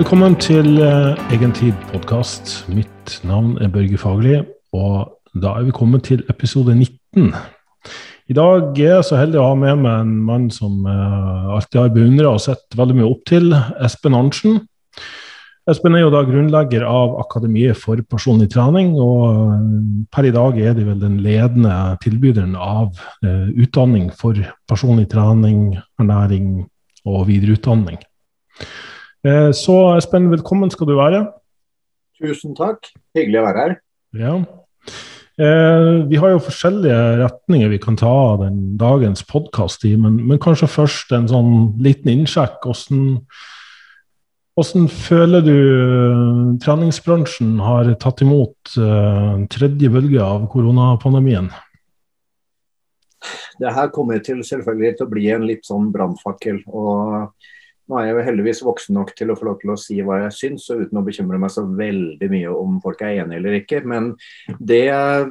Velkommen til uh, Egen tid-podkast. Mitt navn er Børge Fagerli, og da er vi kommet til episode 19. I dag er jeg så heldig å ha med meg en mann som uh, alltid har beundra og sett veldig mye opp til, Espen Arntzen. Espen er jo da grunnlegger av Akademiet for personlig trening, og eh, per i dag er de vel den ledende tilbyderen av utdanning for personlig trening, ernæring og videreutdanning. Uh, så Espen, velkommen skal du være. Tusen takk. Hyggelig å være her. Ja. Uh, vi har jo forskjellige retninger vi kan ta av den dagens podkast i, men, men, kanskje først en sånn liten innsjekk. Hvordan hvordan føler du eh, treningsbransjen har tatt imot uh, tredje bølge av koronapandemien? Det her kommer til selvfølgelig til å bli en litt sånn brannfakkel. og nå er jeg jo heldigvis voksen nok til å få lov til å si hva jeg syns, og uten å bekymre meg så veldig mye om folk er enige eller ikke. Men det jeg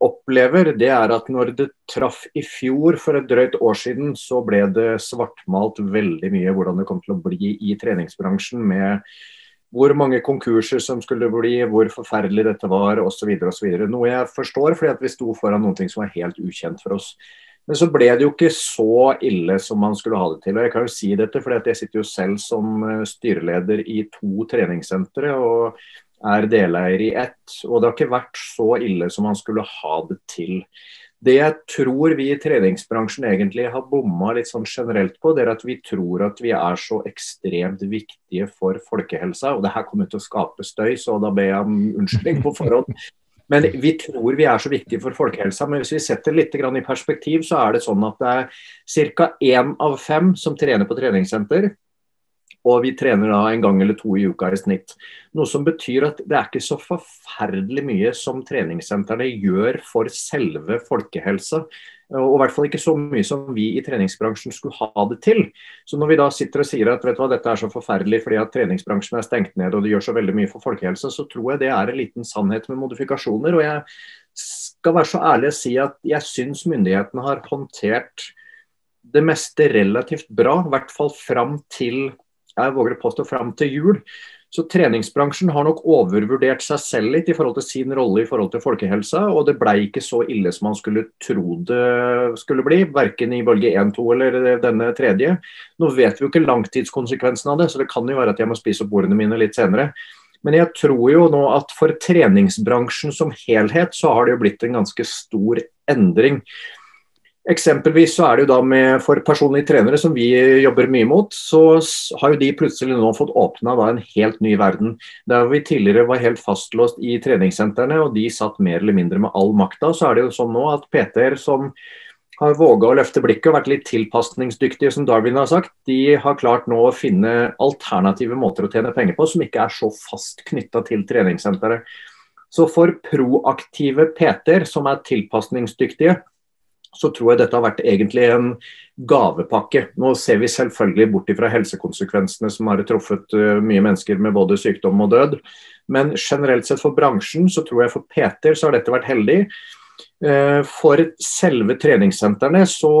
opplever, det er at når det traff i fjor for et drøyt år siden, så ble det svartmalt veldig mye hvordan det kom til å bli i treningsbransjen. med hvor mange konkurser som skulle bli, hvor forferdelig dette var osv. Noe jeg forstår, fordi at vi sto foran noe som var helt ukjent for oss. Men så ble det jo ikke så ille som man skulle ha det til. og Jeg kan jo si dette, for jeg sitter jo selv som eh, styreleder i to treningssentre. og er deleier i ett. Og det har ikke vært så ille som man skulle ha det til. Det jeg tror vi i treningsbransjen egentlig har bomma litt sånn generelt på, det er at vi tror at vi er så ekstremt viktige for folkehelsa. Og det her kommer til å skape støy, så da ber jeg om unnskyldning på forhånd. Men vi tror vi er så viktige for folkehelsa. Men hvis vi setter litt i perspektiv, så er det sånn at det er ca. én av fem som trener på treningssenter. Og vi trener da en gang eller to i uka i snitt. Noe som betyr at det er ikke så forferdelig mye som treningssentrene gjør for selve folkehelsa. Og i hvert fall ikke så mye som vi i treningsbransjen skulle ha det til. Så når vi da sitter og sier at vet du hva, dette er så forferdelig fordi at treningsbransjen er stengt ned og det gjør så veldig mye for folkehelsa, så tror jeg det er en liten sannhet med modifikasjoner. Og jeg skal være så ærlig å si at jeg syns myndighetene har håndtert det meste relativt bra, i hvert fall fram til jeg våger påstå fram til jul. Så treningsbransjen har nok overvurdert seg selv litt i forhold til sin rolle i forhold til folkehelsa, og det ble ikke så ille som man skulle tro det skulle bli, verken i bølge 1, 2 eller denne tredje. Nå vet vi jo ikke langtidskonsekvensen av det, så det kan jo være at jeg må spise opp ordene mine litt senere. Men jeg tror jo nå at for treningsbransjen som helhet, så har det jo blitt en ganske stor endring. Eksempelvis så er det jo da med for personlige trenere som vi jobber mye mot, så har jo de plutselig nå fått åpna en helt ny verden. Der vi tidligere var helt fastlåst i treningssentrene og de satt mer eller mindre med all makta, så er det jo sånn nå at PT-er som har våga å løfte blikket og vært litt tilpasningsdyktige, som Darwin har sagt, de har klart nå å finne alternative måter å tjene penger på som ikke er så fast knytta til treningssenteret. Så for proaktive PT-er som er tilpasningsdyktige, så tror jeg dette har vært egentlig en gavepakke. Nå ser vi selvfølgelig bort fra helsekonsekvensene som har truffet eh, mye mennesker med både sykdom og død. Men generelt sett for bransjen, så tror jeg for Peter så har dette vært heldig. Eh, for selve treningssentrene så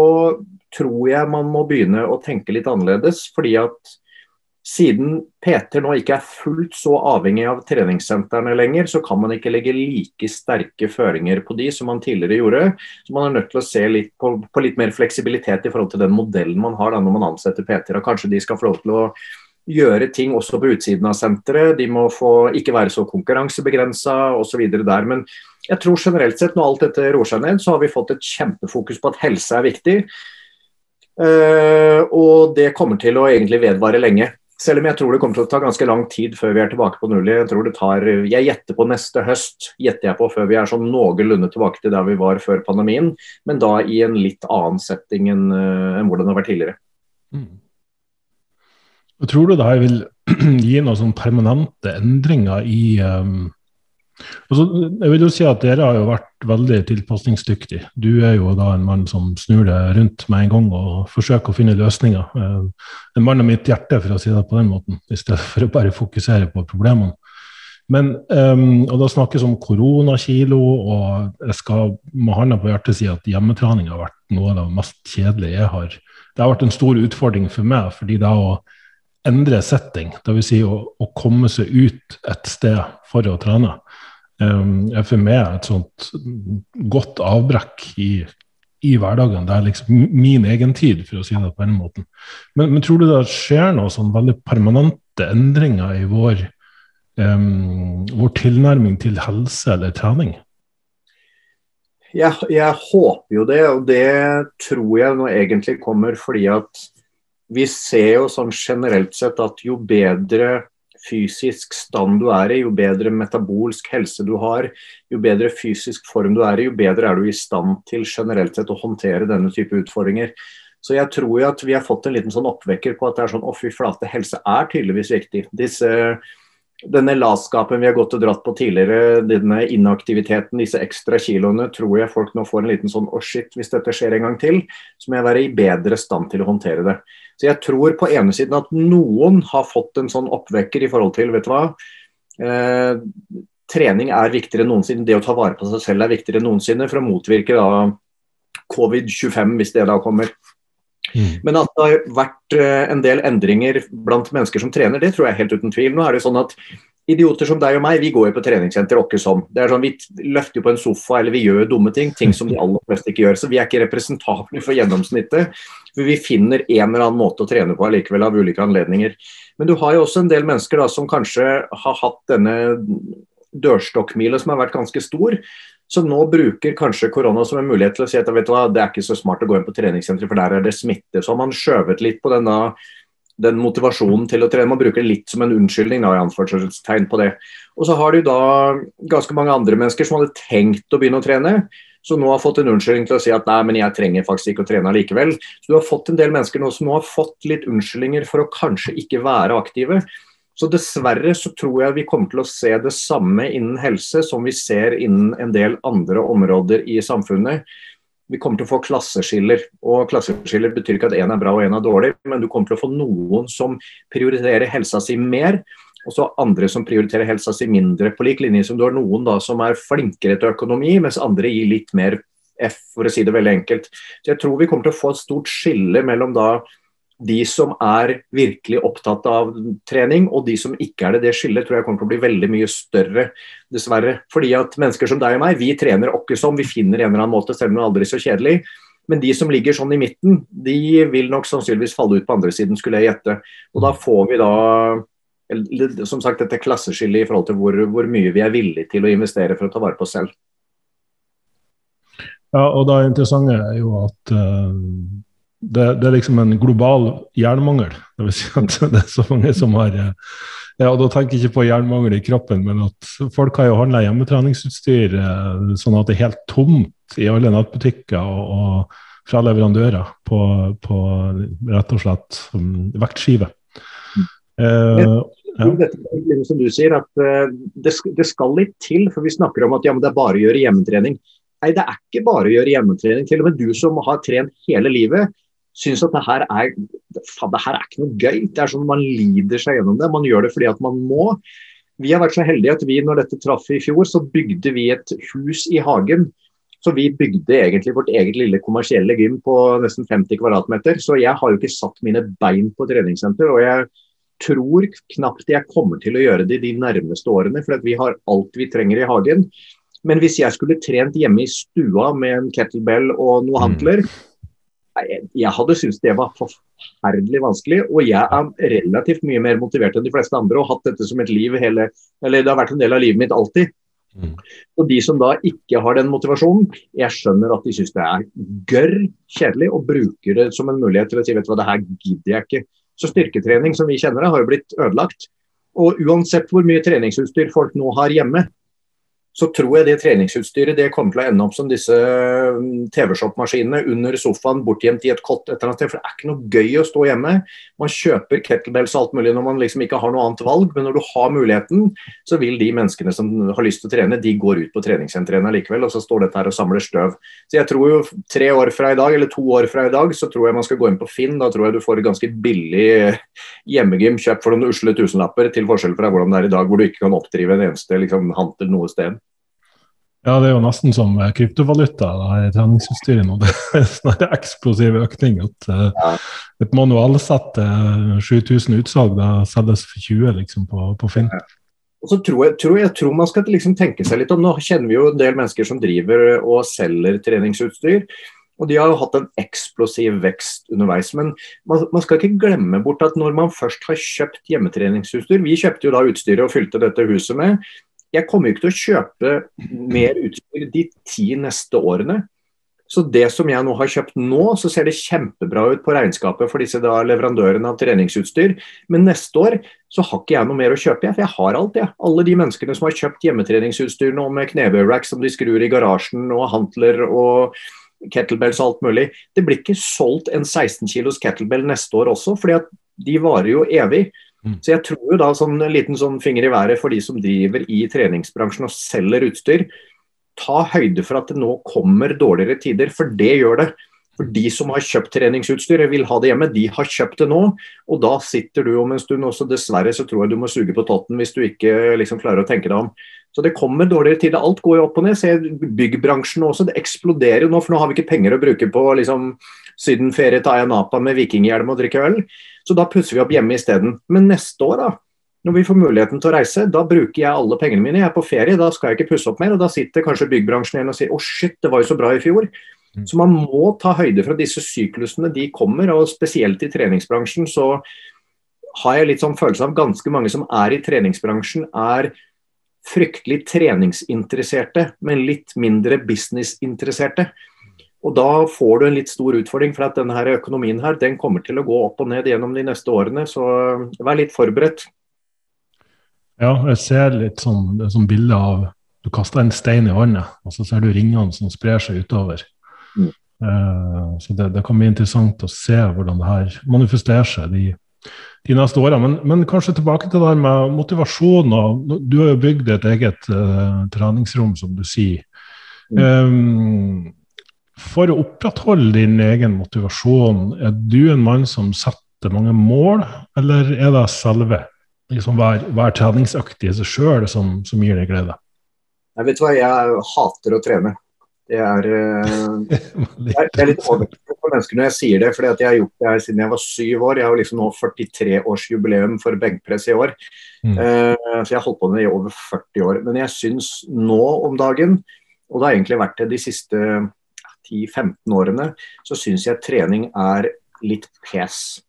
tror jeg man må begynne å tenke litt annerledes. fordi at siden Peter nå ikke er fullt så avhengig av treningssentrene lenger, så kan man ikke legge like sterke føringer på de som man tidligere gjorde. Så man er nødt til å se litt på, på litt mer fleksibilitet i forhold til den modellen man har da når man ansetter Peter. Og kanskje de skal få lov til å gjøre ting også på utsiden av senteret. De må få ikke være så konkurransebegrensa osv. der. Men jeg tror generelt sett når alt dette roer seg ned, så har vi fått et kjempefokus på at helse er viktig. Uh, og det kommer til å egentlig vedvare lenge. Selv om jeg tror det kommer til å ta ganske lang tid før vi er tilbake på null. Jeg tror det tar, jeg gjetter på neste høst, gjetter jeg på før vi er sånn noenlunde tilbake til der vi var før pandemien. Men da i en litt annen setting enn, eh, enn hvordan det har vært tidligere. Mm. Tror du det her vil gi noen sånn permanente endringer i um, så, jeg vil jo si at Dere har jo vært veldig tilpasningsdyktige. Du er jo da en mann som snur det rundt med en gang og forsøker å finne løsninger. Eh, en mann av mitt hjerte, for å si det på den måten, i stedet for å bare fokusere på problemene. Men, um, og da snakkes om koronakilo, og jeg skal med hånda på hjertet si at hjemmetrening har vært noe av det mest kjedelige jeg har. Det har vært en stor utfordring for meg, fordi det å endre setting, dvs. Si å, å komme seg ut et sted for å trene, er for meg et sånt godt avbrekk i, i hverdagen. Det er liksom min egen tid, for å si det på den måten. Men, men tror du det skjer noe sånn veldig permanente endringer i vår, um, vår tilnærming til helse eller trening? Jeg, jeg, håper jo det, og det tror jeg nå egentlig kommer fordi at vi ser jo sånn generelt sett at jo bedre fysisk stand du er i, jo bedre metabolsk helse du har, jo bedre fysisk form du er i, jo bedre er du i stand til generelt sett å håndtere denne type utfordringer. Så jeg tror jo at vi har fått en liten sånn oppvekker på at det er sånn å fy flate, helse er tydeligvis viktig. Disse denne latskapen vi har gått og dratt på tidligere, denne inaktiviteten, disse ekstra kiloene, tror jeg folk nå får en liten sånn å oh shit, hvis dette skjer en gang til, så må jeg være i bedre stand til å håndtere det. Så jeg tror på ene siden at noen har fått en sånn oppvekker i forhold til, vet du hva. Eh, trening er viktigere enn noensinne. Det å ta vare på seg selv er viktigere enn noensinne for å motvirke da covid-25, hvis det da kommer. Mm. Men at det har vært eh, en del endringer blant mennesker som trener, det tror jeg helt uten tvil. Nå er det sånn at Idioter som deg og meg, vi går jo på treningssenter åkke som. Det er sånn, Vi løfter jo på en sofa eller vi gjør dumme ting, ting som de aller fleste ikke gjør. Så vi er ikke representable for gjennomsnittet. For vi finner en eller annen måte å trene på allikevel av ulike anledninger. Men du har jo også en del mennesker da, som kanskje har hatt denne dørstokkmila som har vært ganske stor, som nå bruker kanskje korona som en mulighet til å si at vet du hva, det er ikke så smart å gå inn på treningssenteret, for der er det smitte. Så har man skjøvet litt på denne, den motivasjonen til å trene. Man bruker det litt som en unnskyldning, da, i anførselstegn på det. Og så har du da ganske mange andre mennesker som hadde tenkt å begynne å trene, som nå har fått en unnskyldning til å si at nei, men jeg trenger faktisk ikke å trene likevel. Så du har fått en del mennesker nå som nå har fått litt unnskyldninger for å kanskje ikke være aktive. Så dessverre så tror jeg vi kommer til å se det samme innen helse som vi ser innen en del andre områder i samfunnet. Vi kommer til å få klasseskiller. og Klasseskiller betyr ikke at én er bra og én er dårlig, men du kommer til å få noen som prioriterer helsa si mer, og så andre som prioriterer helsa si mindre. På lik linje som du har noen da som er flinkere til økonomi, mens andre gir litt mer F, for å si det veldig enkelt. Så Jeg tror vi kommer til å få et stort skille mellom da de som er virkelig opptatt av trening, og de som ikke er det. Det skillet tror jeg kommer til å bli veldig mye større, dessverre. Fordi at mennesker som deg og meg, vi trener åkke som, vi finner en eller annen måte, selv om det er aldri så kjedelig. Men de som ligger sånn i midten, de vil nok sannsynligvis falle ut på andre siden, skulle jeg gjette. Og da får vi da som sagt dette klasseskillet i forhold til hvor, hvor mye vi er villige til å investere for å ta vare på oss selv. Ja, og det interessante er jo at uh det, det, er liksom en global jernmangel. Det vil si at det er så mange som har ja, og Da tenker jeg ikke på jernmangel i kroppen, men at folk har jo handla hjemmetreningsutstyr eh, sånn at det er helt tomt i alle nettbutikker og, og, fra leverandører på, på rett og slett vektskive. Uh, ja. Dette, som du sier, at det, det, skal litt til, for vi snakker om at ja, det er bare å gjøre hjemmetrening. Nei, det er ikke bare å gjøre hjemmetrening. Til og med du som har trent hele livet, syns at det her, er, det her er ikke noe gøy. Det er sånn Man lider seg gjennom det. Man gjør det fordi at man må. Vi har vært så heldige at vi når dette traff i fjor, så bygde vi et hus i hagen. Så vi bygde egentlig vårt eget lille kommersielle gym på nesten 50 kvadratmeter. Så jeg har jo ikke satt mine bein på treningssenter. Og jeg tror knapt jeg kommer til å gjøre det de nærmeste årene, for vi har alt vi trenger i hagen. Men hvis jeg skulle trent hjemme i stua med en kettlebell og noe mm. hantler, mm jeg hadde syntes det var forferdelig vanskelig. Og jeg er relativt mye mer motivert enn de fleste andre og hatt dette som et liv hele Eller det har vært en del av livet mitt alltid. Mm. Og de som da ikke har den motivasjonen, jeg skjønner at de syns det er gørr kjedelig og bruker det som en mulighet til å si vet du hva, det her gidder jeg ikke. Så styrketrening som vi kjenner det, har jo blitt ødelagt. Og uansett hvor mye treningsutstyr folk nå har hjemme, så tror jeg det treningsutstyret det kommer til å ende opp som disse mm, TV-shop-maskinene under sofaen bortgjemt i et kott et eller annet sted. For det er ikke noe gøy å stå hjemme. Man kjøper kettlebells og alt mulig når man liksom ikke har noe annet valg, men når du har muligheten, så vil de menneskene som har lyst til å trene, de går ut på treningssentrene likevel, og så står dette her og samler støv. Så jeg tror jo tre år fra i dag, eller to år fra i dag, så tror jeg man skal gå inn på Finn. Da tror jeg du får et ganske billig hjemmegym kjøpt for noen usle tusenlapper, til forskjell fra hvordan det er i dag, hvor du ikke kan oppdrive en eneste liksom, hantel noe sted. Ja, det er jo nesten som kryptovaluta, det treningsutstyret nå. Det er sånn eksplosiv økning. At uh, et manualsett til 7000 utsalg, da selges for 20 liksom, på, på Finn. Og så tror jeg, tror jeg tror man skal liksom tenke seg litt om, Nå kjenner vi jo en del mennesker som driver og selger treningsutstyr. Og de har jo hatt en eksplosiv vekst underveis. Men man, man, skal ikke glemme bort at når man først har kjøpt hjemmetreningsutstyr Vi kjøpte jo da utstyret og fylte dette huset med. Jeg kommer jo ikke til å kjøpe mer utstyr de ti neste årene. Så det som jeg nå har kjøpt nå, så ser det kjempebra ut på regnskapet for disse da leverandørene av treningsutstyr. Men neste år så har ikke jeg noe mer å kjøpe, jeg, for jeg har alt. Jeg. Alle de menneskene som har kjøpt hjemmetreningsutstyr nå med knebøyrack som de skrur i garasjen, og hantler og kettlebells og alt mulig. Det blir ikke solgt en 16 kilos kettlebell neste år også, fordi at de varer jo evig. Mm. Så jeg tror jo da sånn en liten sånn finger i været for de som driver i treningsbransjen og selger utstyr. Ta høyde for at det nå kommer dårligere tider, for det gjør det. For De som har kjøpt treningsutstyr vil ha det hjemme, de har kjøpt det nå. Og da sitter du om en stund også, dessverre så tror jeg du må suge på totten hvis du ikke liksom klarer å tenke deg om. Så det kommer dårligere tider. Alt går jo opp og ned. Se byggbransjen også, det eksploderer jo nå. For nå har vi ikke penger å bruke på liksom sydenferie til Ayanapa med vikinghjelm og drikke øl. Så da pusser vi opp hjemme isteden. Men neste år, da, når vi får muligheten til å reise, da bruker jeg alle pengene mine. Jeg er på ferie, da skal jeg ikke pusse opp mer. Og da sitter kanskje byggbransjen igjen og sier å oh shit, det var jo så bra i fjor. Mm. Så man må ta høyde for at disse syklusene de kommer, og spesielt i treningsbransjen så har jeg litt sånn følelse av ganske mange som er i treningsbransjen, er fryktelig treningsinteresserte, men litt mindre businessinteresserte. Og Da får du en litt stor utfordring, for at denne her økonomien her, den kommer til å gå opp og ned gjennom de neste årene. Så vær litt forberedt. Ja, jeg ser litt sånn, det er sånn bilde av du kaster en stein i vannet, og så ser du ringene som sprer seg utover. Mm. Uh, så det, det, kan bli interessant å se hvordan det her manifesterer seg de, de neste årene. Men, men, kanskje tilbake til det her med motivasjon. Og, du har jo bygd et eget uh, treningsrom, som du sier. Mm. Um, for å opprettholde din egen motivasjon, er du en mann som setter mange mål, eller er det selve liksom hver, hver treningsøkt i seg sjøl som, som, gir deg glede? Jeg vet hva, jeg hater å trene. Det er, uh, jeg, er litt overraskende for mennesker når jeg sier det, for jeg har gjort det her siden jeg var syv år. Jeg har liksom nå 43-årsjubileum for benkpress i år. Mm. Uh, så jeg har holdt på med det i over 40 år. Men jeg syns nå om dagen, og det har egentlig vært det de siste 10-15 årene, så syns jeg trening er litt pes.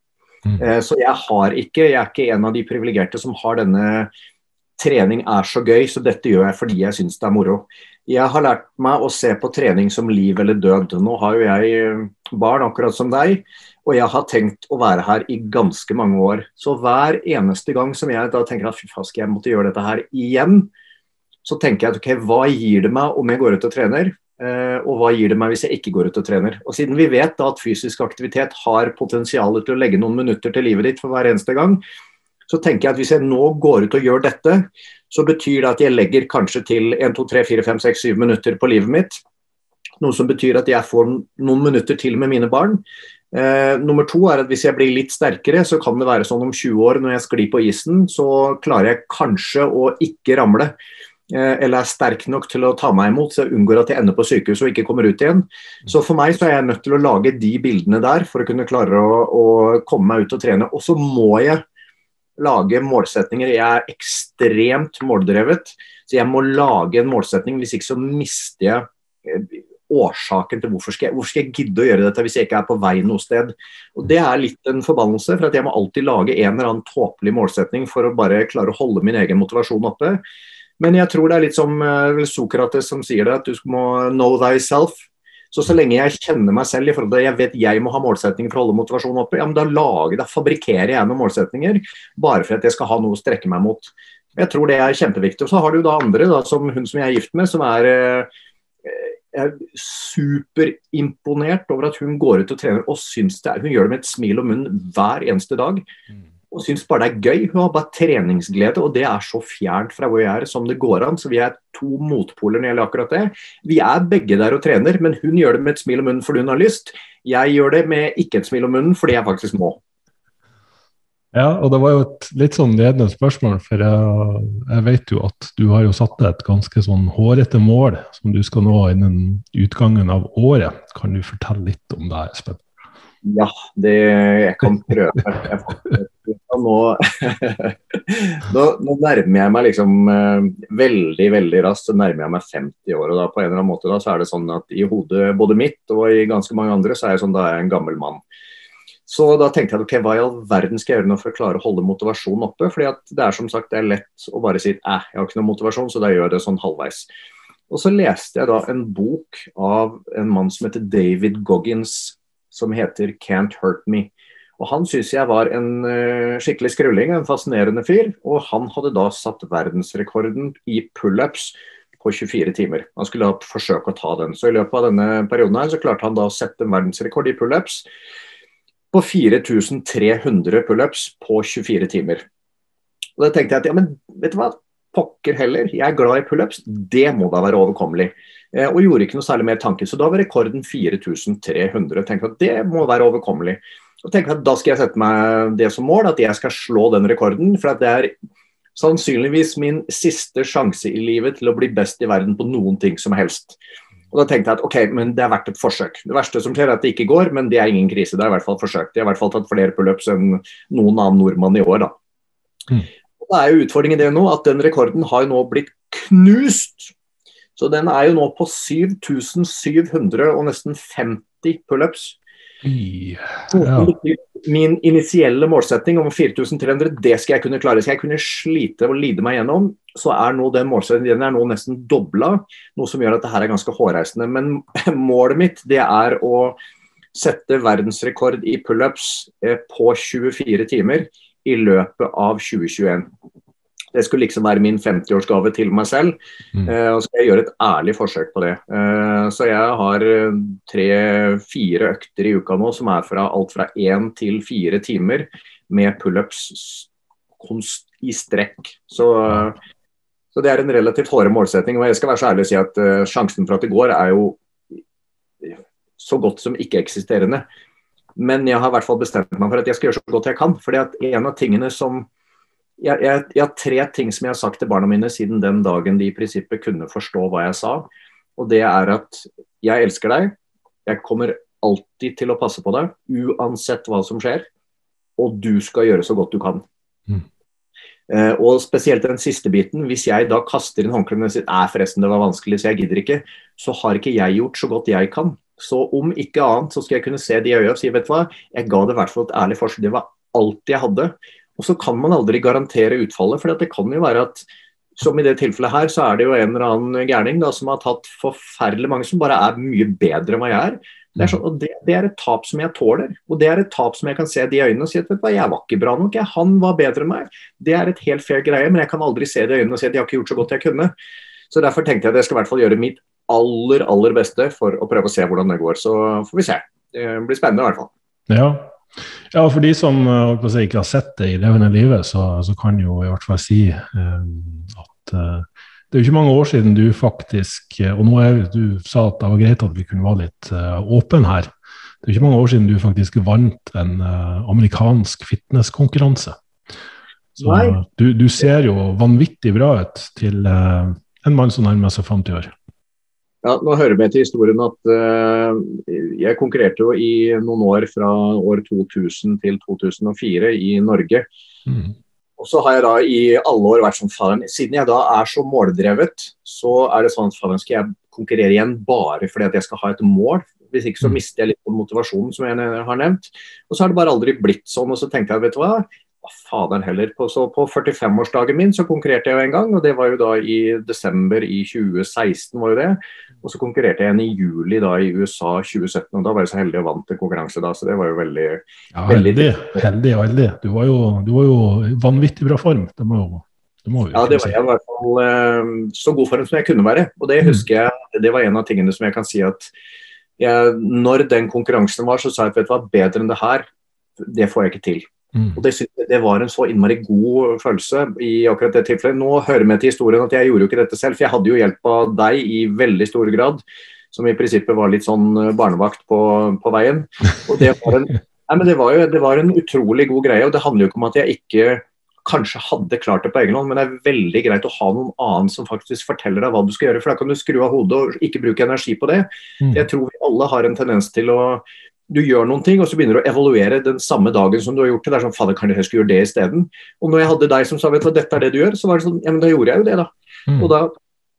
Mm. Eh, så jeg har ikke, jeg er ikke en av de privilegerte som har denne trening er så gøy, så dette gjør jeg fordi jeg syns det er moro. Jeg har lært meg å se på trening som liv eller død. Nå har jo jeg eh, barn, akkurat som deg, og jeg har tenkt å være her i ganske mange år. Så hver eneste gang som jeg da tenker at fy faen, skal jeg måtte gjøre dette her igjen, så tenker jeg at ok, hva gir det meg om jeg går ut og trener? Eh, og hva gir det meg hvis jeg ikke går ut og trener. Og Siden vi vet da at fysisk aktivitet har potensial til å legge noen minutter til livet ditt for hver eneste gang, så tenker jeg at hvis jeg nå går ut og gjør dette, så betyr det at jeg legger kanskje til 1, 2, 3, 4, 5, 6, 7 minutter på livet mitt. Noe som betyr at jeg får noen minutter til med mine barn. Eh, nummer to er at Hvis jeg blir litt sterkere, så kan det være sånn om 20 år når jeg sklir på isen, så klarer jeg kanskje å ikke ramle. Eh, eller er sterk nok til å ta meg imot, så jeg unngår at jeg ender på sykehus og ikke kommer ut igjen. Så for meg så er jeg nødt til å lage de bildene der for å kunne klare å, å komme meg ut og trene. Og så må jeg lage målsetninger. Jeg er ekstremt måldrevet, så jeg må lage en målsetning. Hvis ikke så mister jeg eh, årsaken til hvorfor skal, jeg, hvorfor skal jeg gidde å gjøre dette hvis jeg ikke er på vei noe sted. Og Det er litt en forbannelse, for at jeg må alltid lage en eller annen tåpelig målsetning for å bare klare å holde min egen motivasjon oppe. Men jeg tror det er litt som uh, Sokrates som sier det, at du må know thyself. Så så lenge jeg kjenner meg selv i forhold til jeg vet jeg må ha målsetninger for å holde motivasjonen oppe, ja, men da, lager, da fabrikkerer jeg noen målsetninger bare for at jeg skal ha noe å strekke meg mot. Jeg tror det er kjempeviktig. Og så har du da andre, da, som hun som jeg er gift med, som er jeg er superimponert over at hun går ut og trener og syns det er Hun gjør det med et smil om munnen hver eneste dag. Mm og syns bare det er gøy. Hun har bare treningsglede, og det er så fjernt fra hvor jeg er som det går an. Så vi er to motpoler når det gjelder akkurat det. Vi er begge der og trener, men hun gjør det med et smil om munnen fordi hun har lyst. Jeg gjør det med ikke et smil om munnen fordi jeg faktisk må. Ja, og det var jo et litt sånn ledende spørsmål, for jeg, jeg, vet jo at du har jo satt deg et ganske sånn hårete mål som du skal nå innen utgangen av året. Kan du fortelle litt om det, Espen? Ja, det jeg kan prøve. Jeg nå, nå, nå, nærmer jeg meg liksom uh, veldig veldig raskt så nærmer jeg meg 50 år. og da på en eller annen måte da, så er det sånn at I hodet både mitt og i ganske mange andre så er jeg sånn da er jeg en gammel mann. Så da tenkte jeg ok, hva i all verden skal jeg gjøre nå for å klare å holde motivasjonen oppe? fordi at det er som sagt det er lett å bare si eh, jeg har ikke noe motivasjon, så da gjør jeg det sånn halvveis. Og så leste jeg da en bok av en mann som heter David Goggins, som heter 'Can't Hurt Me'. Og Han syns jeg var en uh, skikkelig skrulling, en fascinerende fyr. Og han hadde da satt verdensrekorden i pullups på 24 timer. Han skulle da forsøke å ta den. Så i løpet av denne perioden her så klarte han da å sette en verdensrekord i pullups på 4300 pullups på 24 timer. Og da tenkte jeg at ja, men vet du hva, pokker heller, jeg er glad i pullups, det må da være overkommelig. Eh, og gjorde ikke noe særlig mer tanke, så da var rekorden 4300. Tenkte at det må være overkommelig. Og tenkte at Da skal jeg sette meg det som mål, at jeg skal slå den rekorden. For at det er sannsynligvis min siste sjanse i livet til å bli best i verden på noen ting som helst. Og Da tenkte jeg at ok, men det er verdt et forsøk. Det verste som skjer er at det ikke går, men det er ingen krise. Det er i hvert fall forsøkt. De har i hvert fall tatt flere pullups enn noen annen nordmann i år. da. Mm. Og Da er jo utfordringen det nå at den rekorden har jo nå blitt knust. Så den er jo nå på 7700 og nesten 50 pullups. Ja. Min initielle målsetting om 4300, det skal jeg kunne klare. Skal jeg kunne slite og lide meg gjennom, så er nå den målsettingen er nå nesten dobla. Noe som gjør at det her er ganske hårreisende. Men målet mitt det er å sette verdensrekord i pullups eh, på 24 timer i løpet av 2021. Det skulle liksom være min 50-årsgave til meg selv. Mm. Uh, og så skal jeg gjøre et ærlig forsøk på det. Uh, så jeg har eh, tre-fire økter i uka nå som er fra alt fra én til fire timer med pullups i strekk. Så, uh, så, det er en relativt hårde målsetting. Og jeg skal være så ærlig å si at sjansen for at det går, er jo så godt som ikke-eksisterende. Men jeg har i hvert fall bestemt meg for at jeg skal gjøre så godt jeg kan. fordi at en av tingene som jeg, jeg, jeg, har tre ting som jeg har sagt til barna mine siden den dagen de i prinsippet kunne forstå hva jeg sa. Og det er at jeg elsker deg. Jeg kommer alltid til å passe på deg, uansett hva som skjer. Og du skal gjøre så godt du kan. Mm. Uh, og spesielt den siste biten. Hvis jeg da kaster inn håndkleet og sier at forresten det var vanskelig, så jeg gidder ikke, så har ikke jeg gjort så godt jeg kan. Så om ikke annet så skal jeg kunne se de i øya og si vet du hva, jeg ga det i hvert fall et ærlig forsøk. Det var alt jeg hadde. Og så kan man aldri garantere utfallet, for det kan jo være at som i det tilfellet her, så er det jo en eller annen gærning da, som har tatt forferdelig mange som bare er mye bedre enn hva jeg er. Det er, så, og det, det er, et tap som jeg tåler. Og det er et tap som jeg kan se de øynene og si at hva, jeg var ikke bra nok, jeg. han var bedre enn meg. Det er et helt fair greie, men jeg kan aldri se de i øynene og si at jeg har ikke gjort så godt jeg kunne. Så derfor tenkte jeg at jeg skal i hvert fall gjøre mitt aller, aller beste for å prøve å se hvordan det går. Så får vi se. Det blir spennende i hvert fall. Ja, ja, for de som si, ikke har sett det i levende livet, så, så kan jo i hvert fall si eh, at eh, det er jo ikke mange år siden du faktisk Og nå er du sa at det var greit at vi kunne være litt åpne her. Det er jo ikke mange år siden du faktisk vant en amerikansk fitnesskonkurranse. Så du, du, ser jo vanvittig bra ut til en mann som nærmer seg 50 år. Ja, nå hører med til historien at uh, jeg konkurrerte jo i noen år fra år 2000 til 2004 i Norge. Mm. Og så har jeg da i alle år vært sånn faen, Siden jeg da er så måldrevet, så er det sånn at faen, skal jeg konkurrere igjen bare fordi at jeg skal ha et mål. Hvis ikke så mm. mister jeg litt på motivasjonen, som jeg har nevnt. Og så har det bare aldri blitt sånn. Og så tenkte jeg, vet du hva, hva faderen heller. På, så på 45-årsdagen min så konkurrerte jeg jo en gang, og det var jo da i desember i 2016. var jo det. Og så konkurrerte jeg igjen i juli da i USA 2017, og da var jeg så heldig og vant en konkurranse da, så det var jo veldig Ja, heldig, heldig, heldig. Du var jo, du var jo vanvittig bra form. Det må jo det ja, det var jeg i hvert fall uh, så god form som jeg kunne være. Og det mm. husker jeg, det var en av tingene som jeg kan si at jeg, når den konkurransen var, så sa jeg at vet du hva, bedre enn det her, det får jeg ikke til. Mm. Og det, det, var en så innmari god følelse i akkurat det tilfellet. Nå hører med til historien at jeg gjorde jo ikke dette selv, for jeg hadde jo hjelp av deg i veldig stor grad. Som i prinsippet var litt sånn eh, barnevakt på, på veien. Og det var en Nei, men det var jo det var en utrolig god greie. og Det handler jo ikke om at jeg ikke kanskje hadde klart det på egen hånd, men det er veldig greit å ha noen annen som faktisk forteller deg hva du skal gjøre. For da kan du skru av hodet og ikke bruke energi på det. Mm. Jeg tror vi alle har en tendens til å du gjør noen ting, og så begynner du å evaluere den samme dagen som du har gjort det. Det er sånn, fader, kan jeg skulle gjøre det isteden? Og når jeg hadde deg som sa vet du dette er det du gjør, så var det sånn, ja, men da gjorde jeg jo det, da. Mm. Og da,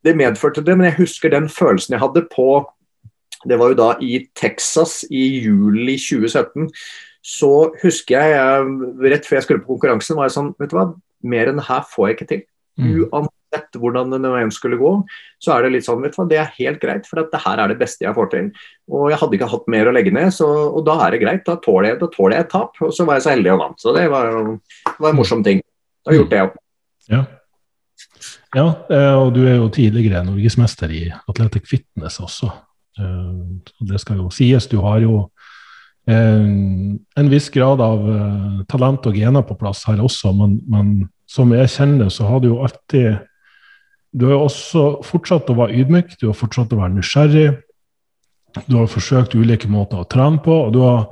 Det medførte det, men jeg husker den følelsen jeg hadde på Det var jo da i Texas i juli 2017 så husker jeg, jeg rett før jeg skulle på konkurransen, var jeg sånn Vet du hva, mer enn det her får jeg ikke til. Mm. Uansett hvordan det nå skulle gå, så er det litt sånn, vet du det er helt greit. For det her er det beste jeg får til. Og jeg hadde ikke hatt mer å legge ned, så, og da er det greit. Da tåler jeg, da tåler jeg et tap. Og så var jeg så heldig og vant. Så det var, var en morsom ting. Da har jeg gjort det òg. Ja. ja, eh, og du er jo tidligere norgesmester i Atletic Fitness også. Eh, det skal jo sies. Du har jo Eh, en viss grad av talent og gener på plass her også, men, men, som jeg kjenner, så har du jo alltid Du har også fortsatt å være ydmyk, du har fortsatt å være nysgjerrig. Du har forsøkt ulike måter å trene på, og du har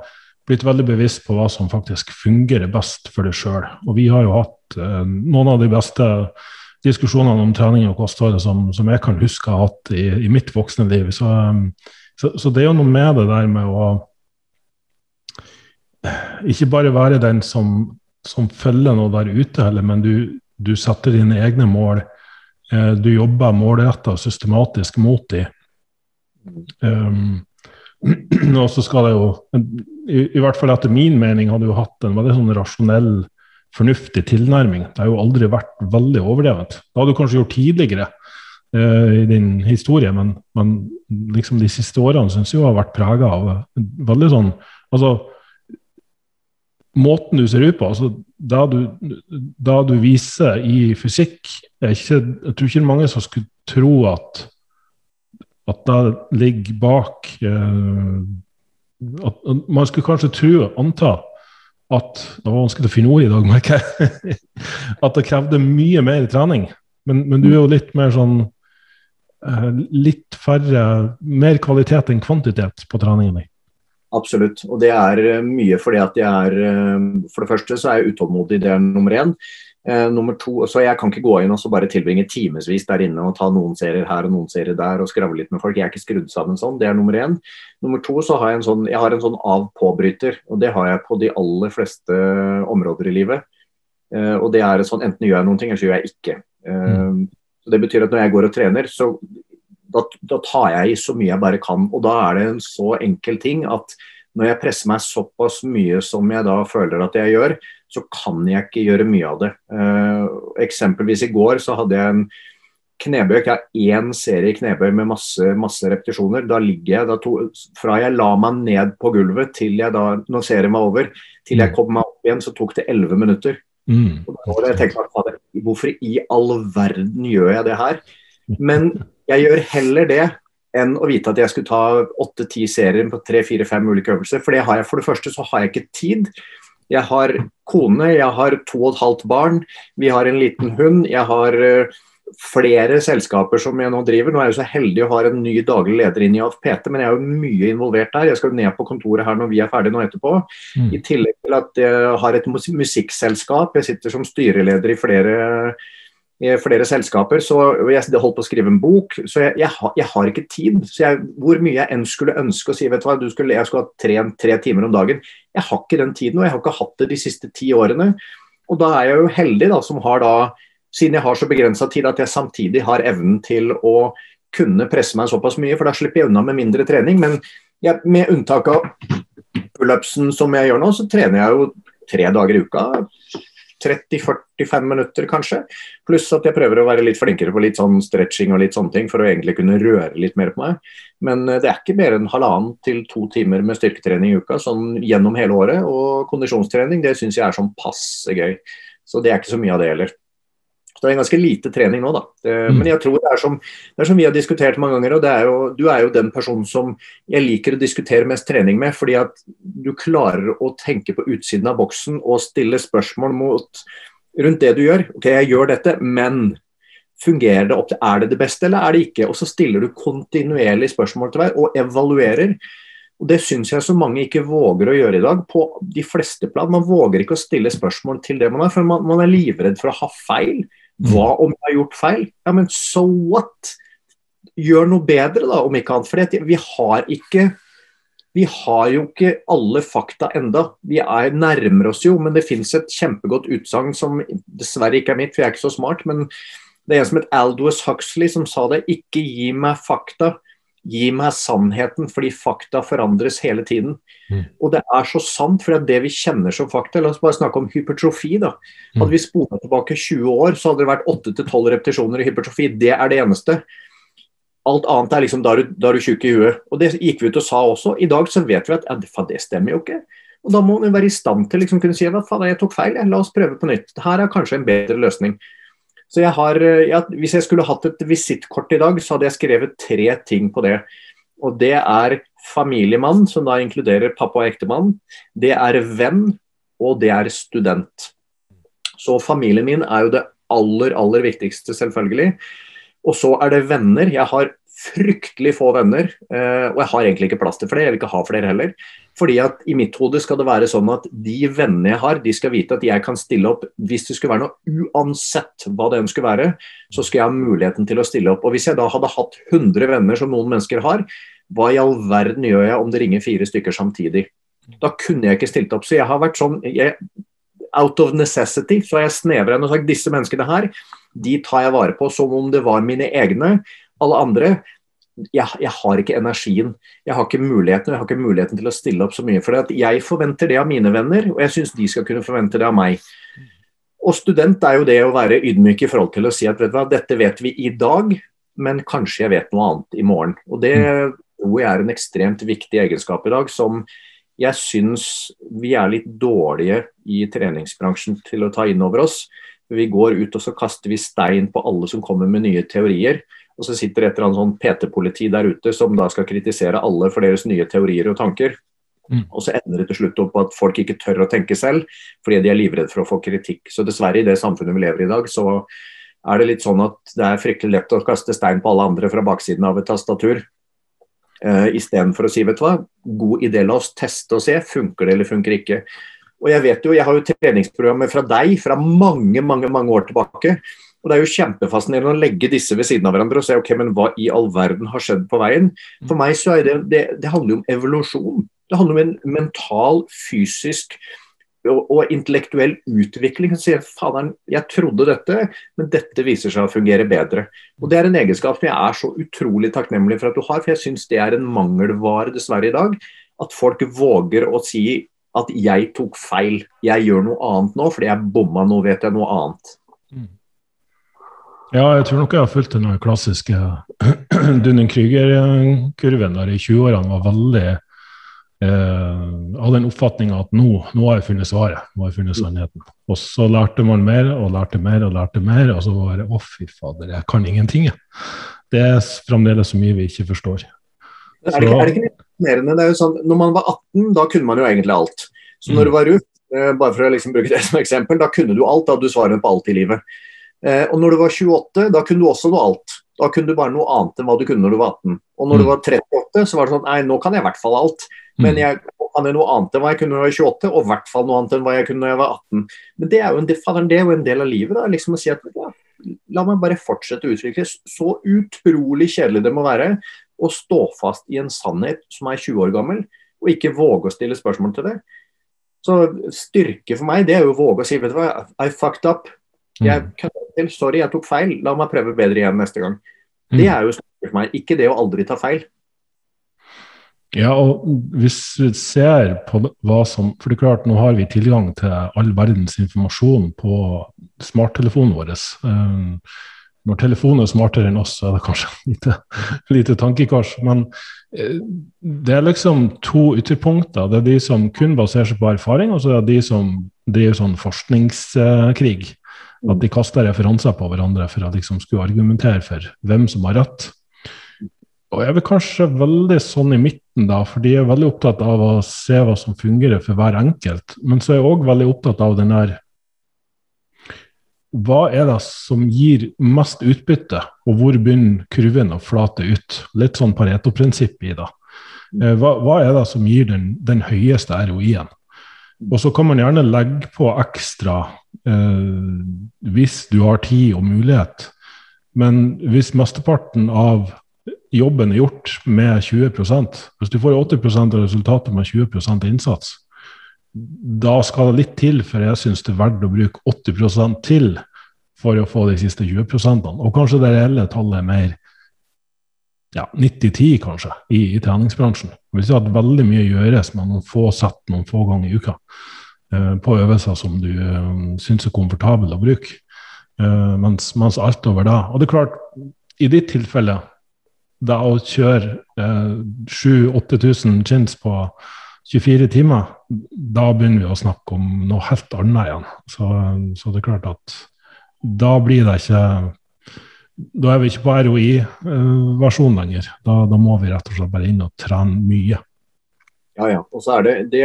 blitt veldig bevisst på hva som faktisk fungerer best for deg sjøl. Og vi har jo hatt eh, noen av de beste diskusjonene om trening og kosthold som, som, jeg kan huske jeg har hatt i, i mitt voksne liv. Så, um, så, så det er jo noe med det der med å ikke bare være den som, som følger noe der ute, heller, men du, du setter dine egne mål. Eh, du jobber målretta og systematisk mot dem. Um, og så skal det jo, i, i, hvert fall etter min mening, hadde jo hatt en veldig sånn rasjonell, fornuftig tilnærming. Det har jo aldri vært veldig overdrevet. Det hadde du kanskje gjort tidligere uh, i din historie, men, men liksom de siste årene syns jeg har vært prega av veldig sånn altså måten du ser ut på, altså da du, det du viser i fysikk ikke, jeg tror ikke det er mange som skulle tro at at det ligger bak eh, at, at, Man skulle kanskje tro, anta, at Det var vanskelig å finne ord i dag, merker jeg. at det krevde mye mer trening. Men, men, du er jo litt mer sånn uh, Litt færre Mer kvalitet enn kvantitet på treningen din. Absolutt. Og det er eh, mye fordi at jeg er eh, For det første så er jeg utålmodig, det er nummer én. Eh, nummer to, så Jeg kan ikke gå inn og så bare tilbringe timevis der inne og ta noen serier her og noen serier der og skravle litt med folk. Jeg er ikke skrudd sammen sånn. Det er nummer én. Nummer to så har jeg en sånn, jeg har en sånn av-på-bryter. og Det har jeg på de aller fleste områder i livet. Eh, og det er sånn enten gjør jeg noen ting, eller så gjør jeg ikke. Eh, mm. så Det betyr at når jeg går og trener, så da, da, tar jeg i så mye jeg bare kan. Og da er det en så enkel ting at når jeg presser meg såpass mye som jeg da føler at jeg gjør, så kan jeg ikke gjøre mye av det. Eh, eksempelvis i går så hadde jeg en knebøy. Jeg har én serie knebøy med masse, masse repetisjoner. Da ligger jeg da to, Fra jeg la meg ned på gulvet til jeg da, når serien var over, til jeg mm. kom meg opp igjen, så tok det elleve minutter. Mm. Og da jeg tenkte jeg, Hvorfor i all verden gjør jeg det her? Men jeg gjør heller det enn å vite at jeg skulle ta åtte-ti serier på tre-fire-fem ulike øvelser. For det har jeg. For det første så har jeg ikke tid. Jeg har kone, jeg har to og et halvt barn, vi har en liten hund. Jeg har uh, flere selskaper som jeg nå driver. Nå er jeg så heldig å ha en ny daglig leder inn i AFPT, men jeg er jo mye involvert der. Jeg skal ned på kontoret her når vi er ferdige nå etterpå. Mm. I tillegg til at jeg har et musikkselskap. Jeg sitter som styreleder i flere flere selskaper. Så jeg holdt på å skrive en bok, så jeg, jeg, har, jeg har, ikke tid. Så jeg, hvor mye jeg enn skulle ønske å si vet du hva, du skulle, jeg skulle ha tre, tre, timer om dagen, jeg har ikke den tiden. Og jeg har ikke hatt det de siste ti årene. Og da er jeg jo heldig, da, som har da, siden jeg har så begrensa tid, at jeg samtidig har evnen til å kunne presse meg såpass mye, for da slipper jeg unna med mindre trening. Men jeg, med unntak av pullupsen som jeg gjør nå, så trener jeg jo tre dager i uka 30-45 minutter, kanskje. Pluss at jeg prøver å være litt flinkere på litt sånn stretching og litt sånne ting, for å egentlig kunne røre litt mer på meg. Men eh, det er ikke mer enn halvannen til to timer med styrketrening i uka sånn gjennom hele året. Og kondisjonstrening det syns jeg er sånn passe gøy. Så det er ikke så mye av det heller. Det er en ganske lite trening nå, da. Det, mm. Men jeg tror det er, som, det er, som, vi har diskutert mange ganger, og er jo, du er jo den personen som jeg liker å diskutere mest trening med, fordi at du klarer å tenke på utsiden av boksen og stille spørsmål mot, rundt det du gjør. Ok, jeg gjør dette, men fungerer det opp til Er det det beste, eller er det ikke? Og så stiller du kontinuerlig spørsmål til deg og evaluerer. Og Det syns jeg så mange ikke våger å gjøre i dag. På de fleste plan. Man våger ikke å stille spørsmål til det man er, for man, man er livredd for å ha feil. Hva om jeg har gjort feil? Ja, men so what? Gjør noe bedre, da, om ikke annet. For vi har ikke vi har jo ikke alle fakta enda. Vi er, nærmer oss jo, men det fins et kjempegodt utsagn som dessverre ikke er mitt, for jeg er ikke så smart. Men det er en som het Aldous Huxley som sa det. Ikke gi meg fakta, gi meg sannheten, fordi fakta forandres hele tiden. Mm. Og det er så sant, for det vi kjenner som fakta La oss bare snakke om hypertrofi. da. Mm. Hadde vi spola tilbake 20 år, så hadde det vært 8-12 repetisjoner i hypertrofi. Det er det eneste. Alt annet er liksom da er du, da er du tjukk i huet. Og Det gikk vi ut og sa også. I dag så vet vi at ja, det stemmer jo ikke. Og Da må vi være i stand til liksom kunne si at jeg tok feil, la oss prøve på nytt. Her er kanskje en bedre løsning. Så jeg har, ja, Hvis jeg skulle hatt et visittkort i dag, så hadde jeg skrevet tre ting på det. Og Det er familiemann, som da inkluderer pappa og ektemann. Det er venn, og det er student. Så familien min er jo det aller, aller viktigste, selvfølgelig. Og så er det venner. Jeg har fryktelig få venner, eh, og jeg har egentlig ikke plass til flere. Jeg vil ikke ha flere heller. Fordi at i mitt hode skal det være sånn at de vennene jeg har, de skal vite at jeg kan stille opp hvis det skulle være noe, uansett hva det enn skulle være, så skal jeg ha muligheten til å stille opp. Og hvis jeg da hadde hatt 100 venner som noen mennesker har, hva i all verden gjør jeg om det ringer fire stykker samtidig? Da kunne jeg ikke stilt opp. Så jeg har vært sånn jeg, Out of necessity så har jeg snevra inn og sagt disse menneskene her de tar jeg vare på som om det var mine egne. Alle andre jeg, jeg, har ikke energien. Jeg har ikke muligheten jeg har ikke muligheten til å stille opp så mye. For jeg forventer det av mine venner, og jeg syns de skal kunne forvente det av meg. Og student er jo det å være ydmyk i forhold til å si at vet hva, dette vet vi i dag, men kanskje jeg vet noe annet i morgen. Og Det tror jeg er en ekstremt viktig egenskap i dag, som jeg syns vi er litt dårlige i treningsbransjen til å ta inn over oss. Vi går ut og så kaster vi stein på alle som kommer med nye teorier. Og så sitter et eller annet sånn PT-politi der ute som da skal kritisere alle for deres nye teorier og tanker. Mm. Og så ender det til slutt opp på at folk ikke tør å tenke selv, fordi de er livredde for å få kritikk. Så dessverre, i det samfunnet vi lever i i dag, så er det litt sånn at det er fryktelig lett å kaste stein på alle andre fra baksiden av et tastatur. Uh, Istedenfor å si vet du hva, god idé, la oss teste og se. Funker det eller funker ikke. Og jeg vet jo, jeg har jo treningsprogrammer fra deg fra mange mange, mange år tilbake. Og Det er jo kjempefascinerende å legge disse ved siden av hverandre og se ok, men hva i all verden har skjedd på veien. For meg så er det, det, det handler jo om evolusjon. Det handler om en mental, fysisk og, og intellektuell utvikling. Så sier faderen, jeg trodde dette, men dette viser seg å fungere bedre. Og Det er en egenskap som jeg er så utrolig takknemlig for at du har, for jeg syns det er en mangelvare dessverre i dag. At folk våger å si at jeg tok feil. Jeg gjør noe annet nå fordi jeg bomma, nå vet jeg noe annet. Mm. Ja, jeg tror nok jeg har fulgt den klassiske Dunning-Krüger-kurven der i 20-årene var veldig eh, av den oppfatninga at nå, nå, har jeg funnet svaret, nå har jeg funnet sannheten. Og så lærte man mer og lærte mer og lærte mer, og så var det å, fy fader, jeg kan ingenting. Det er fremdeles så mye vi ikke forstår. Er det, ikke, er det ikke imponerende? Det er jo sånn, når man var 18, da kunne man jo egentlig alt. Så når du var Ruth, eh, bare for å liksom bruke det som eksempel, da kunne du alt. Da hadde du svaret på alt i livet. Eh, og når du var 28, da kunne du også noe alt. Da kunne du bare noe annet enn hva du kunne når du var 18. Og når du mm. var 38, så var det sånn Nei, nå kan jeg i hvert fall alt. Men mm. jeg kan jeg noe annet enn hva jeg kunne når jeg var 28, og i hvert fall noe annet enn hva jeg kunne når jeg var 18. Men det er jo en, det er jo en del av livet. da, liksom å si at ja, La meg bare fortsette å utvikle. Så utrolig kjedelig det må være å stå fast i en sannhet som er 20 år gammel, og ikke våge å stille spørsmål til det. Så styrke for meg, det er jo å våge å si vet du hva, I fucked up. Jeg mm. Sorry, jeg tok feil. La meg prøve bedre igjen neste gang. Det mm. er jo for meg, ikke det å aldri ta feil. Ja, og hvis vi ser på hva som For det er klart, nå har vi tilgang til all verdens informasjon på smarttelefonen vår. Um, når telefonen er smartere enn oss, så er det kanskje lite, lite tankekors. Men eh, det er liksom to ytterpunkter. Det er de som kun baserer seg på erfaring, og så er det de som driver sånn forskningskrig. At de kaster referanser på hverandre for å liksom skulle argumentere for hvem som har rett. Og jeg er kanskje veldig sånn i midten, da, for de er veldig opptatt av å se hva som fungerer for hver enkelt. Men så er jeg òg veldig opptatt av den der hva er det som gir mest utbytte, og hvor begynner kurven å flate ut? Litt sånn Pareto-prinsipp i det. Eh, hva, hva, er det som gir den, den høyeste ROI-en? Og så kan man gjerne legge på ekstra eh, hvis du har tid og mulighet. Men hvis mesteparten av jobben er gjort med 20% hvis du får 80 av resultatet med 20% innsats, da skal det litt til for jeg syns det er verdt å bruke 80% til for å få de siste 20% Og kanskje det reelle tallet er mer ja, 90-10, kanskje, i, i, treningsbransjen. Det vil si at veldig mye gjøres med noen få sett noen få ganger i uka uh, på øvelser som du uh, syns er komfortabel å bruke. Uh, mens, mens, alt over det Og det er klart, i ditt tilfelle, det å kjøre uh, 7000-8000 chins på 24 timer, da begynner vi å snakke om noe helt annet igjen. Så, så det er klart at da blir det ikke Da er vi ikke på ROI-versjonen lenger. Da, da, må vi rett og slett bare inn og trene mye. Ja, ja. Og så er det Det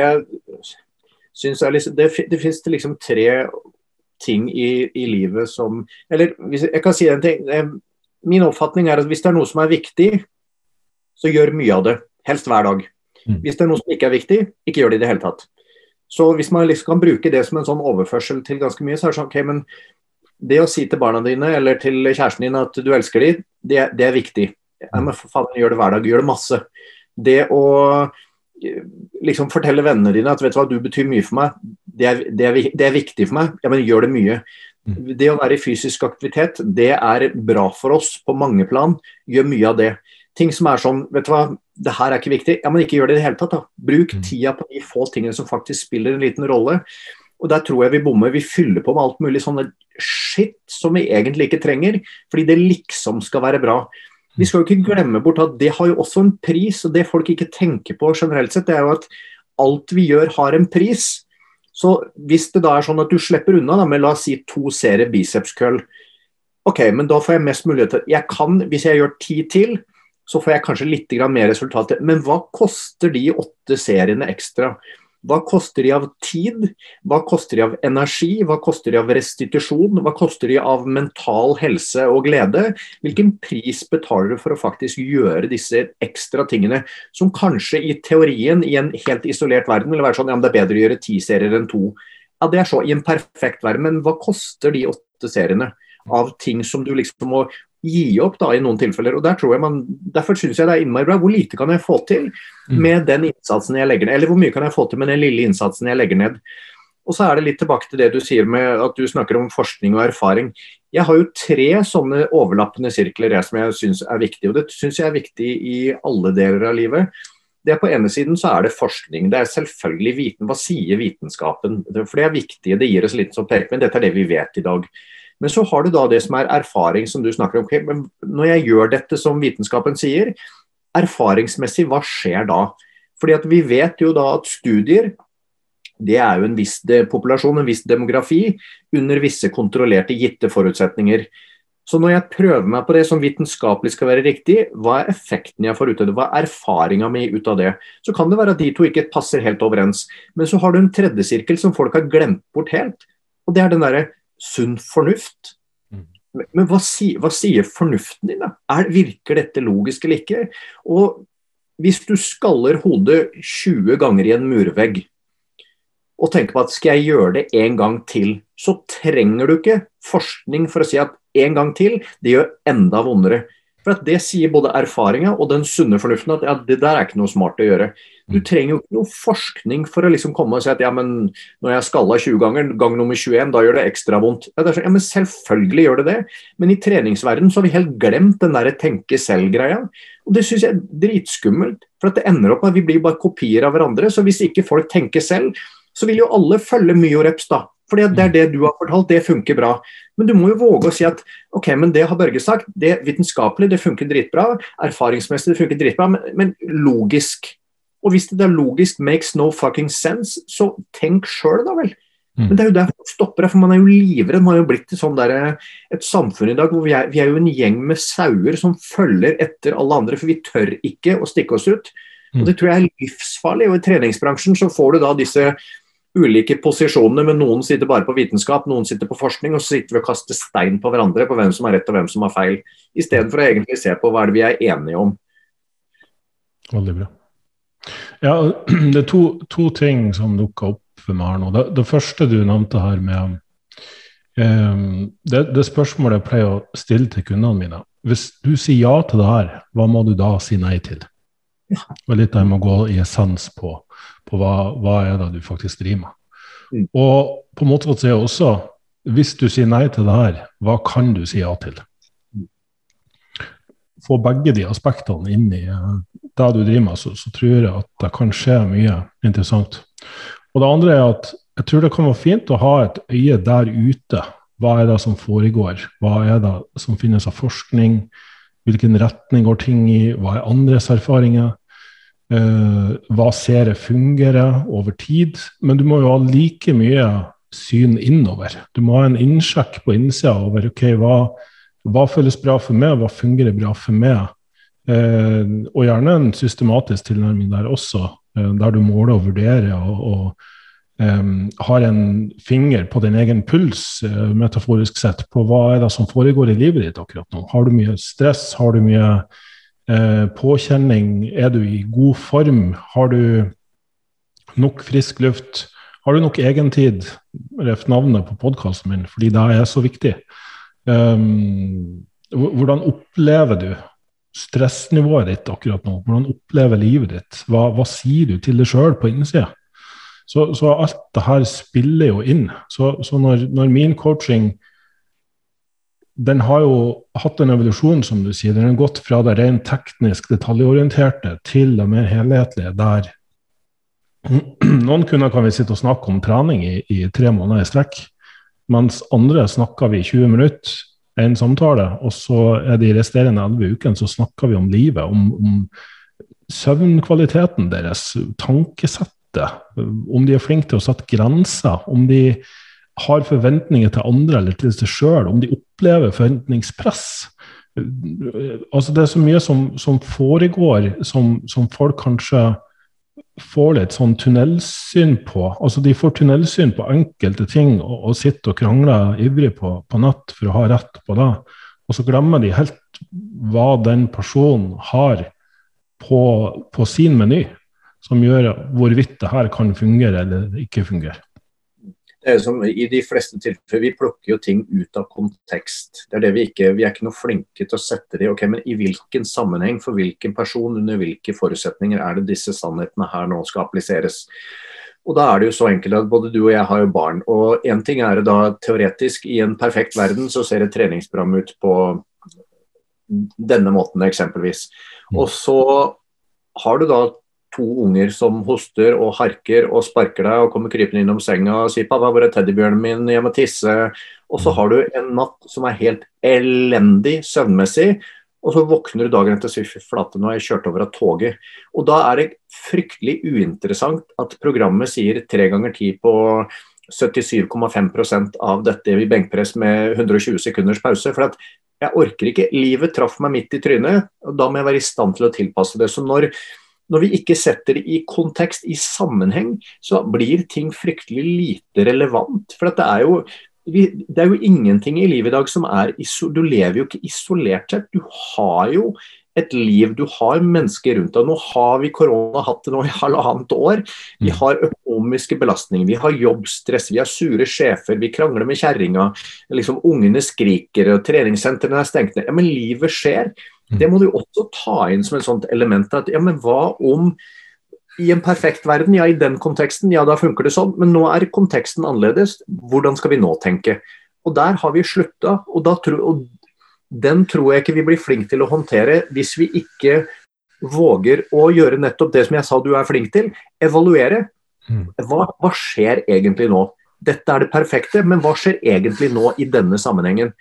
syns jeg liksom Det, det fins liksom tre ting i, i, livet som Eller hvis, jeg kan si en ting. Min oppfatning er at hvis det er noe som er viktig, så gjør mye av det. Helst hver dag. Mm. Hvis det er noe som ikke er viktig, ikke gjør det i det hele tatt. Så hvis man liksom kan bruke det som en sånn overførsel til ganske mye, så er det sånn OK, men det å si til barna dine eller til kjæresten din at du elsker dem, det, det er viktig. Ja, men for faen, gjør det hver dag. Gjør det masse. Det å liksom fortelle vennene dine at vet du hva, du betyr mye for meg, det er, det er, det er viktig for meg, ja, men gjør det mye. Mm. Det å være i fysisk aktivitet, det er bra for oss på mange plan. Gjør mye av det. Ting som er sånn, vet du hva, det her er ikke viktig. Ja, men ikke gjør det i det hele tatt. da. Bruk mm. tida på de få tingene som faktisk spiller en liten rolle. Og der tror jeg vi bommer. Vi fyller på med alt mulig sånne shit som vi egentlig ikke trenger, fordi det liksom skal være bra. Vi skal jo ikke glemme bort at det har jo også en pris, og det folk ikke tenker på generelt sett, det er jo at alt vi gjør har en pris. Så hvis det da er sånn at du slipper unna da, med la oss si to serier bicepskøll, ok, men da får jeg mest mulighet til Jeg kan, hvis jeg gjør ti til, så får jeg kanskje litt mer resultater. Men hva koster de åtte seriene ekstra? Hva koster de av tid? Hva koster de av energi? Hva koster de av restitusjon? Hva koster de av mental helse og glede? Hvilken pris betaler du for å faktisk gjøre disse ekstra tingene, som kanskje i teorien i en helt isolert verden vil være sånn ja, men det er bedre å gjøre ti serier enn to. Ja, det er så i en perfekt verden, men hva koster de åtte seriene? av ting som du liksom må gi opp da i noen tilfeller. og der tror jeg man, Derfor syns jeg det er innmari bra. Hvor lite kan jeg få til mm. med den innsatsen jeg legger ned? Eller hvor mye kan jeg få til med den lille innsatsen jeg legger ned? Og så er det litt tilbake til det du sier med at du snakker om forskning og erfaring. Jeg har jo tre sånne overlappende sirkler jeg, som jeg syns er viktig, og det syns jeg er viktig i alle deler av livet. Det er På ene siden så er det forskning. Det er selvfølgelig viten. Hva sier vitenskapen? For det er viktig. Det gir oss litt som pekepinn. dette er det vi vet i dag. Men så har du da det som er erfaring, som du snakker om. Okay, men når jeg gjør dette som vitenskapen sier, erfaringsmessig, hva skjer da? Fordi at Vi vet jo da at studier det er jo en viss populasjon, en viss demografi, under visse kontrollerte, gitte forutsetninger. Så når jeg prøver meg på det som vitenskapelig skal være riktig, hva er effekten jeg får ut av det, hva er erfaringa mi ut av det? Så kan det være at de to ikke passer helt overens. Men så har du en tredje sirkel som folk har glemt bort helt. Og det er den derre sunn fornuft. Mm. Men hva, si, hva, sier fornuften din, da? Er, virker dette logisk eller ikke? Og hvis du skaller hodet 20 ganger i en murvegg, og tenker på at skal jeg gjøre det en gang til, så trenger du ikke forskning for å si at en gang til, det gjør enda vondere. For Det sier både erfaringa og den sunne fornuften at ja, det der er ikke noe smart å gjøre. Du mm. trenger jo ikke noe forskning for å liksom komme og si at ja, men når jeg skalla 20 ganger, gang nummer 21, da gjør det ekstra vondt. Ja, det så, ja men selvfølgelig gjør det det. Men i treningsverdenen så har vi helt glemt den der tenke selv-greia. Og det syns jeg er dritskummelt. For at det ender opp med at vi blir bare kopier av hverandre. Så hvis ikke folk tenker selv, så vil jo alle følge Myoreps da. Fordi det er mm. det du har fortalt, det funker bra. Men du må jo våge å si at ok, men det har Børge sagt, det vitenskapelig, det funker dritbra. Erfaringsmessig, det funker dritbra. Men, men, logisk. Og hvis det er logisk makes no fucking sense, så tenk sjøl, da vel. Mm. Men det er jo der folk stopper, for man er jo livredd. Man har jo blitt sånn der, et samfunn i dag hvor vi er, vi er, jo en gjeng med sauer som følger etter alle andre, for vi tør ikke å stikke oss ut. Og mm. Det tror jeg er livsfarlig. Og i treningsbransjen så får du da disse ulike posisjonene, men noen sitter bare på vitenskap, noen sitter på forskning, og så sitter vi og kaster stein på hverandre på hvem som har rett og hvem som har feil, istedenfor å egentlig se på hva er det vi er enige om. Veldig bra. Ja, Det er to, to ting som dukker opp for meg her nå. Det, det første du nevnte her med um, det, det, spørsmålet jeg pleier å stille til kundene mine. Hvis du sier ja til det her, hva må du da si nei til? Ja. Og litt jeg må gå i essens på, på hva, hva er det du faktisk driver med. Mm. Og på en måte så er også, hvis du sier nei til det her, hva kan du si ja til? Få begge de aspektene inn i uh, det du driver med, så, så tror jeg at det kan skje mye interessant. Og det andre er at jeg tror det kan være fint å ha et øye der ute. Hva er det som foregår? Hva er det som finnes av forskning? Hvilken retning går ting i? Hva er andres erfaringer? Uh, hva ser jeg fungerer over tid? Men du må jo ha like mye syn innover. Du må ha en innsjekk på innsida over ok, hva, hva føles bra for meg, hva fungerer bra for meg? Uh, og gjerne en systematisk tilnærming der også, uh, der du måler og vurderer og, og um, har en finger på din egen puls, uh, metaforisk sett, på hva er det som foregår i livet ditt akkurat nå. Har du mye stress? Har du mye påkjenning? Er du i god form? Har du nok frisk luft? Har du nok egentid? Ref navnet på podkasten min, fordi det er så viktig. Um, hvordan opplever du stressnivået ditt akkurat nå? Hvordan opplever livet ditt? Hva, hva sier du til deg sjøl på innsida? Så, så, alt det her spiller jo inn. Så, så når, når, min coaching den har jo hatt en evolusjon, som du sier. Den har gått fra det rent teknisk detaljorienterte til det mer helhetlige, der noen kunder kan vi sitte og snakke om trening i, i tre måneder i strekk, mens andre snakker vi i 20 minutter, en samtale, og så er de resterende 11 ukene så snakker vi om livet, om, om søvnkvaliteten deres, tankesettet, om de er flinke til å sette grenser, om de har forventninger til andre eller til seg sjøl, om de opplever forventningspress. Altså Det er så mye som, som foregår som, som, folk kanskje får litt sånn tunnelsyn på. Altså De får tunnelsyn på enkelte ting og, og sitter og krangler ivrig på, på nett for å ha rett på det. Og så glemmer de helt hva den personen har på, på sin meny som gjør hvorvidt det her kan fungere eller ikke fungere. Som I de fleste tilfeller, vi plukker jo ting ut av kontekst. Det er det Vi ikke, vi er ikke noe flinke til å sette det i. ok, men i hvilken sammenheng, for hvilken person, under hvilke forutsetninger er det disse sannhetene her nå skal appliseres. Og da er det jo så enkelt at Både du og jeg har jo barn. og Én ting er det da teoretisk, i en perfekt verden så ser et treningsprogram ut på denne måten eksempelvis. Mm. Og så har du da to unger som hoster og harker og sparker deg og kommer krypende innom senga og sier 'pappa, hvor er teddybjørnen min, jeg må tisse'. Og så har du en natt som er helt elendig søvnmessig, og så våkner du dagen etter og sier 'fy flate, nå har jeg kjørt over av toget'. Og da er det fryktelig uinteressant at programmet sier tre ganger ti på 77,5% av dette i benkpress med 120 sekunders pause. for at jeg orker ikke. Livet traff meg midt i trynet, og da må jeg være i stand til å tilpasse det. Så når når vi ikke setter det i kontekst, i sammenheng, så blir ting fryktelig lite relevant. For det er jo det er jo ingenting i livet i dag som er Du lever jo ikke isolert sett. Du har jo et liv, du har mennesker rundt deg. Nå har vi korona hatt det nå i halvannet år. Vi mm. har økonomiske belastninger, vi har jobbstress, vi har sure sjefer, vi krangler med kjerringa. Liksom, ungene skriker, og treningssentrene er stengt ned. Ja, men livet skjer. Mm. Det må du også ta inn som et sånt element. at ja, men hva om i en perfekt verden, ja i den konteksten, ja da funker det sånn, men nå er konteksten annerledes. Hvordan skal vi nå tenke? Og der har vi slutta. Og, og den tror jeg ikke vi blir flinke til å håndtere hvis vi ikke våger å gjøre nettopp det som jeg sa du er flink til, evaluere. Mm. Hva, hva skjer egentlig nå? Dette er det perfekte, men hva skjer egentlig nå i denne sammenhengen?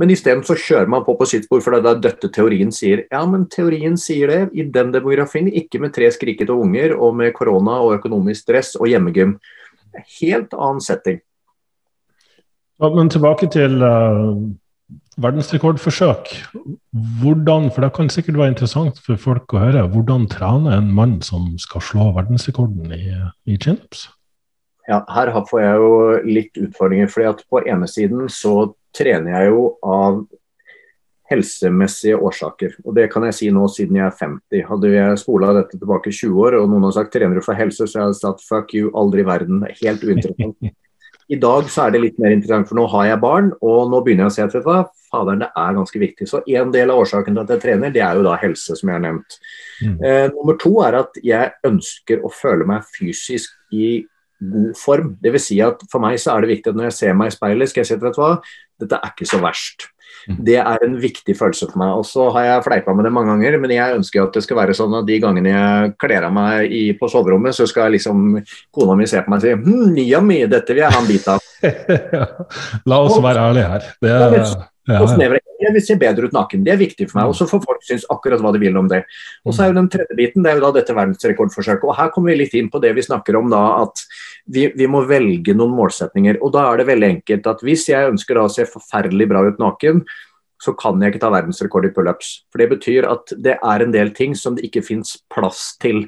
Men isteden så kjører man på på sitt spor, for det er dette teorien sier. Ja, men teorien sier det i den demografien, ikke med tre skrikete unger og med korona og økonomisk stress og hjemmegym. Helt annen setting. Ja, men tilbake til uh, verdensrekordforsøk. Hvordan, for det kan sikkert være interessant for folk å høre, hvordan trener en mann som skal slå verdensrekorden i, i chinups? Ja, her får jeg jo litt utfordringer. fordi at På ene siden så trener jeg jo av helsemessige årsaker. Og det kan jeg si nå siden jeg er 50. Hadde jeg spola dette tilbake 20 år, og noen har sagt trener du for helse, så jeg hadde sagt fuck you, aldri i verden. Helt uinteressant. I dag så er det litt mer interessant, for nå har jeg barn, og nå begynner jeg å se at hva, faderen, det er ganske viktig. Så en del av årsaken til at jeg trener, det er jo da helse, som jeg har nevnt. Mm. Eh, nummer to er at jeg ønsker å føle meg fysisk i god form. Dvs. Si at for meg så er det viktig at når jeg ser meg i speilet, skal jeg si at vet du hva, dette er ikke så verst. Mm. Det er en viktig følelse for meg. Og så har jeg fleipa med det mange ganger, men jeg ønsker at det skal være sånn at de gangene jeg kler av meg i, på soverommet, så skal liksom kona mi se på meg og si hm, yummy, dette vil jeg ha en bit av. La oss være ærlige her. Det er, ja, ja. Jeg vil se bedre ut naken. Det er viktig for meg. Mm. Og så får folk synes akkurat hva de vil om det. Og så er jo den tredje biten det er jo da dette verdensrekordforsøket. Og her kommer vi litt inn på det vi snakker om da, at vi, vi, må velge noen målsetninger. Og da er det veldig enkelt at hvis jeg ønsker da å se forferdelig bra ut naken, så kan jeg ikke ta verdensrekord i pullups. For det betyr at det er en del ting som det ikke fins plass til.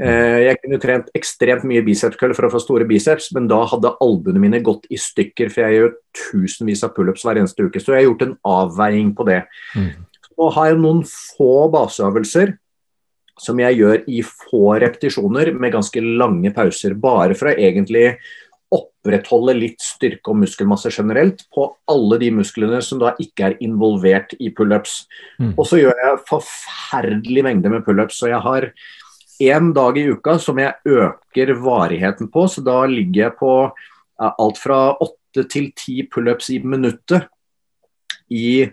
Eh, jeg kunne trent ekstremt mye bicepskøll for å få store biceps, men da hadde albuene mine gått i stykker, for jeg gjør tusenvis av pullups hver eneste uke. Så jeg har gjort en avveining på det. Mm. Så har jeg noen få baseøvelser som jeg gjør i få repetisjoner med ganske lange pauser, bare for å egentlig opprettholde litt styrke og muskelmasse generelt på alle de musklene som da ikke er involvert i pullups. Mm. Og så gjør jeg forferdelig mengde med pullups. Så jeg har én dag i uka som jeg øker varigheten på, så da ligger jeg på alt fra åtte til ti pullups i minuttet i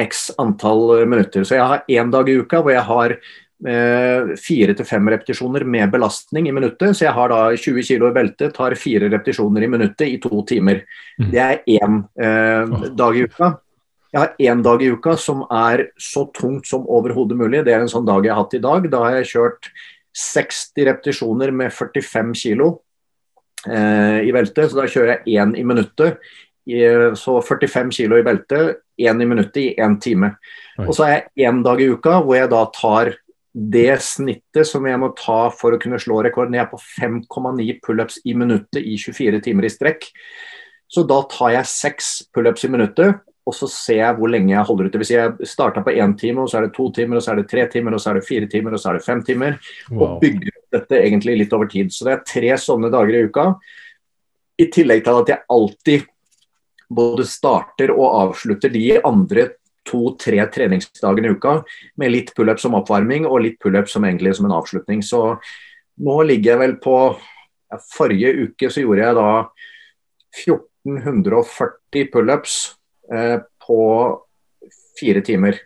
x antall minutter. Så jeg har én dag i uka hvor jeg har eh, fire til fem repetisjoner med belastning i minuttet. Så jeg har da 20 kg i beltet, tar fire repetisjoner i minuttet i to timer. Mm. Det er én eh, dag i uka. Jeg har én dag i uka som er så tungt som overhodet mulig. Det er en sånn dag jeg har hatt i dag. Da har jeg kjørt 60 repetisjoner med 45 kg eh, i beltet, så da kjører jeg én i minuttet. I, så 45 kg i beltet, én i minuttet i én time. Og så har jeg én dag i uka hvor jeg da tar det snittet som jeg må ta for å kunne slå rekorden. Jeg er på 5,9 pullups i minuttet i 24 timer i strekk. Så da tar jeg seks pullups i minuttet, og så ser jeg hvor lenge jeg holder ut. Hvis jeg starta på én time, og så er det to timer, og så er det tre timer, og så er det fire timer, og så er det fem timer. Wow. Og bygger dette egentlig litt over tid. Så det er tre sånne dager i uka. I tillegg til at jeg alltid både starter og avslutter de andre to-tre treningsdagene i uka med litt pullup som oppvarming og litt pullup som egentlig som en avslutning. Så nå ligger jeg vel på ja, Forrige uke så gjorde jeg da 1440 pullups på fire timer.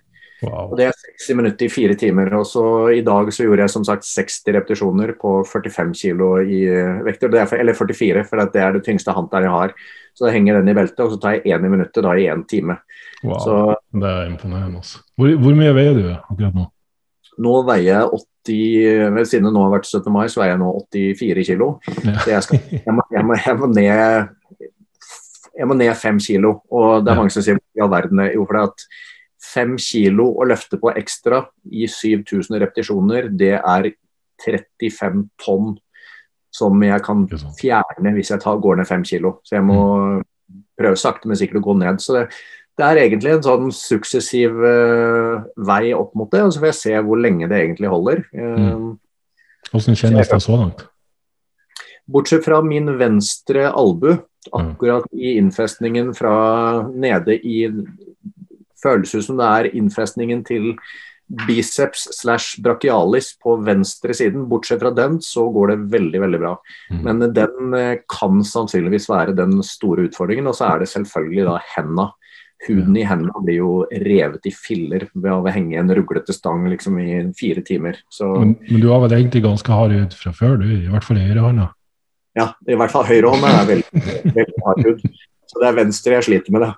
Wow. Og Det er 60 minutter i fire timer. og så I dag så gjorde jeg som sagt 60 repetisjoner på 45 kg i eh, For, eller 44, for det er det tyngste hanteren jeg har. Så da henger den i beltet, og så tar jeg én i minuttet da i én time. Wow, så, Det er imponerende. Altså. Hvor, hvor, mye veier du akkurat nå? Nå veier jeg 80 vel, Siden det nå har vært 17. mai, så veier jeg nå 84 kg. Ja. Så jeg, skal, jeg, må, jeg, må, jeg må ned jeg må ned fem kilo. Og det er mange som sier i all verden jo for det at fem kilo å løfte på ekstra i 7000 repetisjoner, det er 35 tonn som jeg kan fjerne hvis jeg tar, går ned fem kilo. Så jeg må mm. prøve sakte, men sikkert å gå ned. Så det, det er egentlig en sånn suksessiv uh, vei opp mot det, og så får jeg se hvor lenge det egentlig holder. Uh, Hvordan kjennes det så langt? Bortsett fra min venstre albu, akkurat i innfestningen fra nede i Føles ut som det er innfestningen til biceps slash brachialis på venstre siden. Bortsett fra den, så går det veldig, veldig bra. Mm. Men den eh, kan sannsynligvis være den store utfordringen. Og så er det selvfølgelig da henda. Huden i hendene blir jo revet i filler ved å henge en ruglete stang liksom i fire timer. Men, men, du har vel egentlig ganske hard hud fra før, du? I hvert fall i høyrehånda? Ja, i hvert fall høyrehånda er veldig, veldig hard hud. Så det er venstre jeg sliter med det.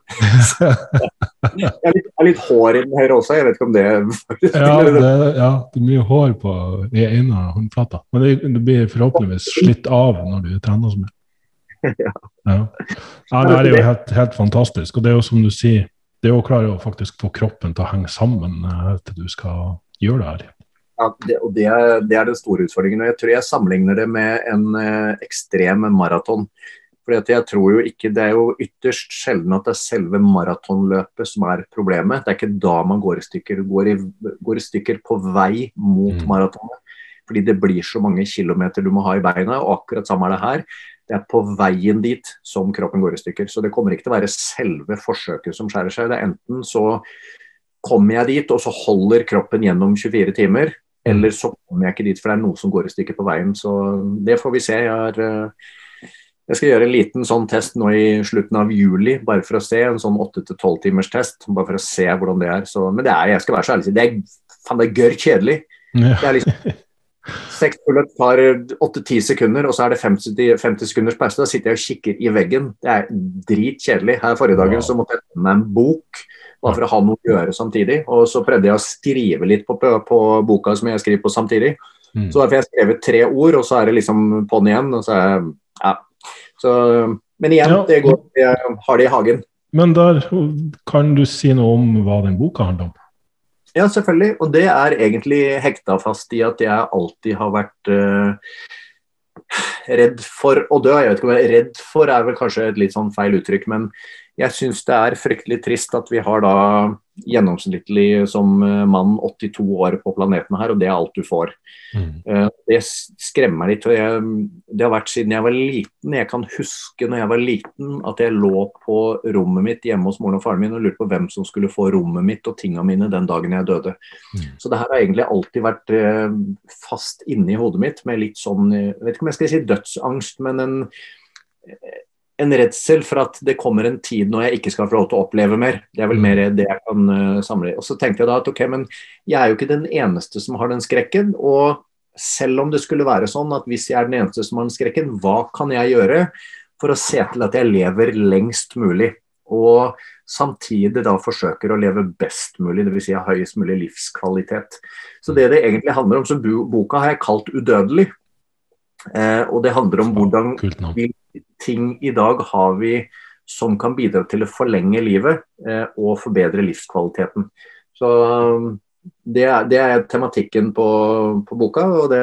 Jeg er litt, er litt hår i den høyre også, jeg vet ikke om det Ja, det, ja, det er mye hår på i ene håndflata. Men det, det, blir forhåpentligvis slitt av når du trener så mye. Ja. ja. det er jo helt, helt, fantastisk. Og det er jo som du sier, det er å klare å faktisk få kroppen til å henge sammen eh, til du skal gjøre det her. Ja, det, og det er, det er, den store utfordringen. og Jeg tror jeg sammenligner det med en eh, ekstrem maraton. Fordi at jeg tror jo ikke, Det er jo ytterst sjelden at det er selve maratonløpet som er problemet. Det er ikke da man går i stykker. Du går i, går i stykker på vei mot Mm. maratonet. Fordi det blir så mange kilometer du må ha i beina. Og akkurat samme er det her. Det er på veien dit som kroppen går i stykker. Så det kommer ikke til å være selve forsøket som skjærer seg. Det er enten så kommer jeg dit, og så holder kroppen gjennom 24 timer. Eller så kommer jeg ikke dit, for det er noe som går i stykker på veien. Så det får vi se. Jeg, har, eh, jeg skal gjøre en liten sånn test nå i slutten av juli, bare for å se. En sånn 8-12 timers test, bare for å se hvordan det er. Så, men det er, jeg skal være så ærlig, det er, faen, det er gørr kjedelig. Ja. Det er liksom Seks bullet tar 8-10 sekunder, og så er det 50, 50 sekunders pause. Da sitter jeg og kikker i veggen. Det er dritkjedelig. Her forrige dagen så måtte jeg ta med en bok bare for å ha noe å gjøre samtidig. Og så prøvde jeg å skrive litt på, på boka som jeg skriver på samtidig. Mm. Så derfor har jeg skrevet tre ord, og så er det liksom på'n igjen. Og så er ja. Så, men igjen, Ja. det går, jeg har det i hagen. Men der kan du si noe om hva den boka handler om? Ja, selvfølgelig. Og det er egentlig hekta fast i at jeg alltid har vært uh, redd for å dø. Jeg vet ikke om jeg er redd for er vel kanskje et litt sånn feil uttrykk, men jeg syns det er fryktelig trist at vi har da gjennomsnittlig som eh, mann 82 år på planeten her, og det er alt du får. Mm. Eh, Det skremmer meg litt. og jeg, Det har vært siden jeg var liten. Jeg kan huske når jeg var liten at jeg lå på rommet mitt hjemme hos moren og faren min og lurte på hvem som skulle få rommet mitt og tinga mine den dagen jeg døde. Mm. Så det her har egentlig alltid vært eh, fast inni hodet mitt med litt sånn Jeg vet ikke om jeg skal si dødsangst, men en, en redsel for at det kommer en tid når jeg ikke skal få lov til å oppleve mer. Det er vel Mm. mer det jeg kan uh, samle. Og så tenkte jeg da at ok, men jeg er jo ikke den eneste som har den skrekken. og selv om det skulle være sånn at hvis jeg er den eneste som har den skrekken, hva kan jeg gjøre for å se til at jeg lever lengst mulig? Og samtidig da forsøker å leve best mulig, dvs. Si ha høyest mulig livskvalitet. Så det det egentlig handler om, så boka har jeg kalt 'Udødelig'. Eh, og det handler om hvordan hvilke ting i dag har vi som kan bidra til å forlenge livet eh, og forbedre livskvaliteten. Så um, det er, det er tematikken på, på boka, og det,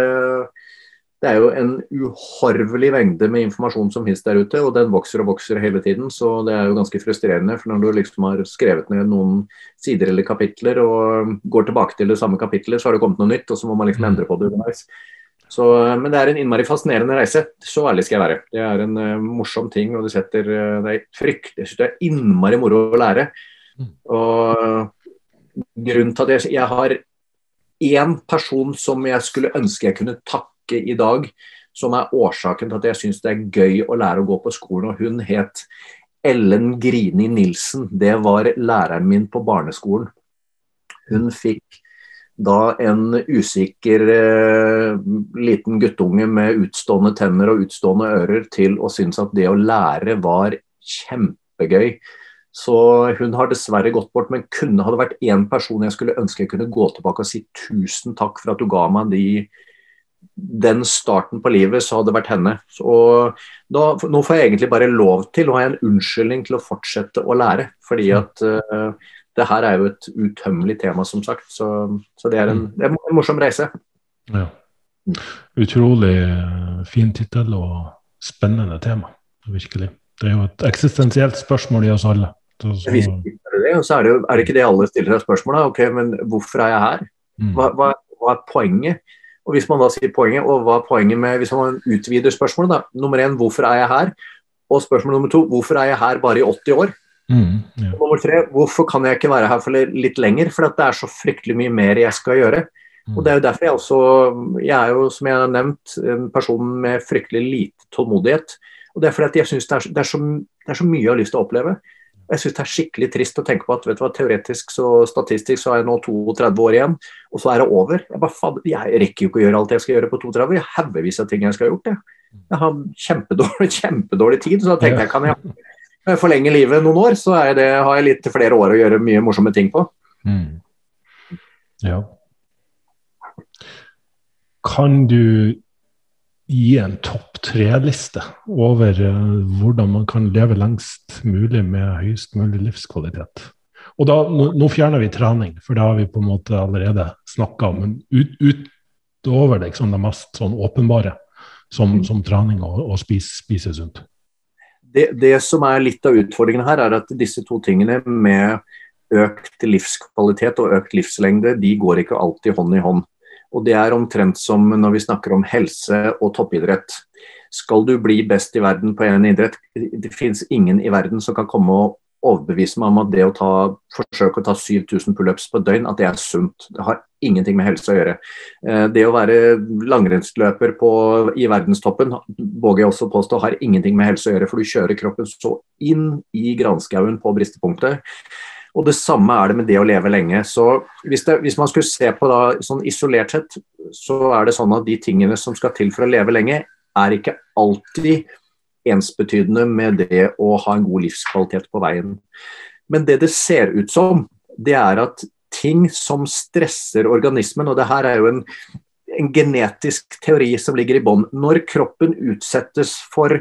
det er jo en uhorvelig mengde med informasjon som finnes der ute, og den vokser og vokser hele tiden. Så det er jo ganske frustrerende, for når du liksom har skrevet ned noen sider eller kapitler og går tilbake til det samme kapitlet, så har det kommet noe nytt, og så må man liksom endre på det underveis. Så, men det er en innmari fascinerende reise. Så ærlig skal jeg være. Det er en uh, morsom ting, og det setter uh, det er frykt. Jeg syns det er innmari moro å lære. Mm. Og grunnen til at jeg, jeg har én person som jeg skulle ønske jeg kunne takke i dag, som er årsaken til at jeg syns det er gøy å lære å gå på skolen. Og hun het Ellen Grini Nilsen. Det var læreren min på barneskolen. Hun fikk da en usikker eh, liten guttunge med utstående tenner og utstående ører til å synes at det å lære var kjempegøy. Så hun har dessverre gått bort, men kunne hadde vært én person jeg skulle ønske jeg kunne gå tilbake og si tusen takk for at du ga meg de, den starten på livet, så hadde det vært henne. Og da, nå får jeg egentlig bare lov til å ha en unnskyldning til å fortsette å lære. Fordi at uh, det her er jo et utømmelig tema, som sagt. Så, så det, er en, det er en morsom reise. Ja. Utrolig fin tittel og spennende tema, virkelig. Det er jo et eksistensielt spørsmål i oss alle. Så, så, Hvis ikke det så er det, jo, er det ikke det alle stiller seg spørsmål da? Ok, men hvorfor er jeg her? mm, Hva, hva, hva er poenget? Og hvis man da sier poenget, og hva er poenget med Hvis man utvider spørsmålet, da. Nummer én, hvorfor er jeg her? Og spørsmål nummer to, hvorfor er jeg her bare i 80 år? Mm, ja. Nummer tre, hvorfor kan jeg ikke være her for litt lenger? For det er så fryktelig mye mer jeg skal gjøre. mm, Og det er jo derfor jeg også Jeg er jo, som jeg har nevnt, en person med fryktelig lite tålmodighet. Og det er fordi at jeg syns det, så- det, det er så mye jeg har lyst til å oppleve. Jeg syns det er skikkelig trist å tenke på at vet du hva, teoretisk og statistisk så har jeg nå 32 år igjen, og så er det over. Jeg bare, faen, jeg rekker jo ikke å gjøre alt jeg skal gjøre på 32. Jeg har haugevis av ting jeg skal ha gjort. Jeg, jeg har kjempedårlig, kjempedårlig tid, så da tenker jeg kan jeg forlenge livet noen år, så det, har jeg litt flere år å gjøre mye morsomme ting på. Mm. Ja. Kan du gi en topp tre-liste over eh, hvordan man kan leve lengst mulig med høyest mulig livskvalitet? Og da, nå, nå fjerner vi trening, for det har vi på en måte allerede snakka om. Men ut, utover liksom det mest sånn åpenbare, som, som trening og, og spise, spise sunt. Det, det som er litt av utfordringen her, er at disse to tingene med økt livskvalitet og økt livslengde, de går ikke alltid hånd i hånd. Og Det er omtrent som når vi snakker om helse og toppidrett. Skal du bli best i verden på en idrett, det finnes ingen i verden som kan komme og overbevise meg om at det å ta, forsøke å ta 7000 pullups på døgn, at det er sunt. Det har ingenting med helse å gjøre. Eh, det å være langrennsløper i verdenstoppen, våger jeg også påstå, har ingenting med helse å gjøre, for du kjører kroppen så inn i granskauen på bristepunktet. Og Det samme er det med det å leve lenge. Så Hvis, det, hvis man skulle se på da, sånn isolert sett, så er det sånn at de tingene som skal til for å leve lenge, er ikke alltid ensbetydende med det å ha en god livskvalitet på veien. Men det det ser ut som, det er at ting som stresser organismen, og det her er jo en, en genetisk teori som ligger i bånn. Når kroppen utsettes for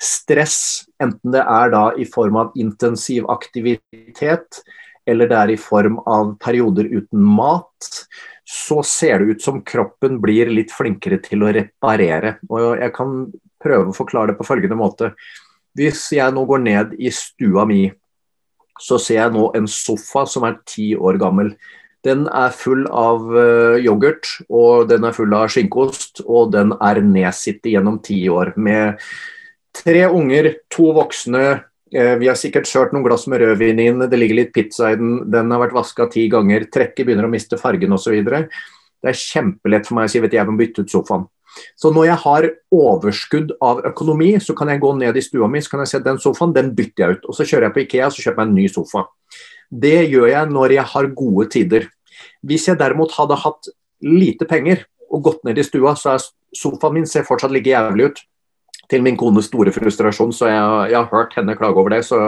stress, enten det er da i form av intensiv aktivitet, eller det er i form av perioder uten mat, så ser det ut som kroppen blir litt flinkere til å reparere. Og jeg kan prøve å forklare det på følgende måte. Hvis jeg nå går ned i stua mi, så ser jeg nå en sofa som er ti år gammel. Den er full av uh, yoghurt, og den er full av skinkeost, og den er nedsittet gjennom ti år. Med tre unger, to voksne. Uh, vi har sikkert kjørt noen glass med rødvin inn, det ligger litt pizza i den, den har vært vaska ti ganger, trekket begynner å miste fargen osv. Det er kjempelett for meg å si vet jeg må bytte ut sofaen. Så når jeg har overskudd av økonomi, så kan jeg gå ned i stua mi så kan jeg se den sofaen, den bytter jeg ut. Og Så kjører jeg på Ikea og kjøper jeg en ny sofa. Det gjør jeg når jeg har gode tider. Hvis jeg derimot hadde hatt lite penger og gått ned i stua, så er sofaen min ser fortsatt like jævlig ut. Til min kones store frustrasjon, så jeg, jeg har hørt henne klage over det. Så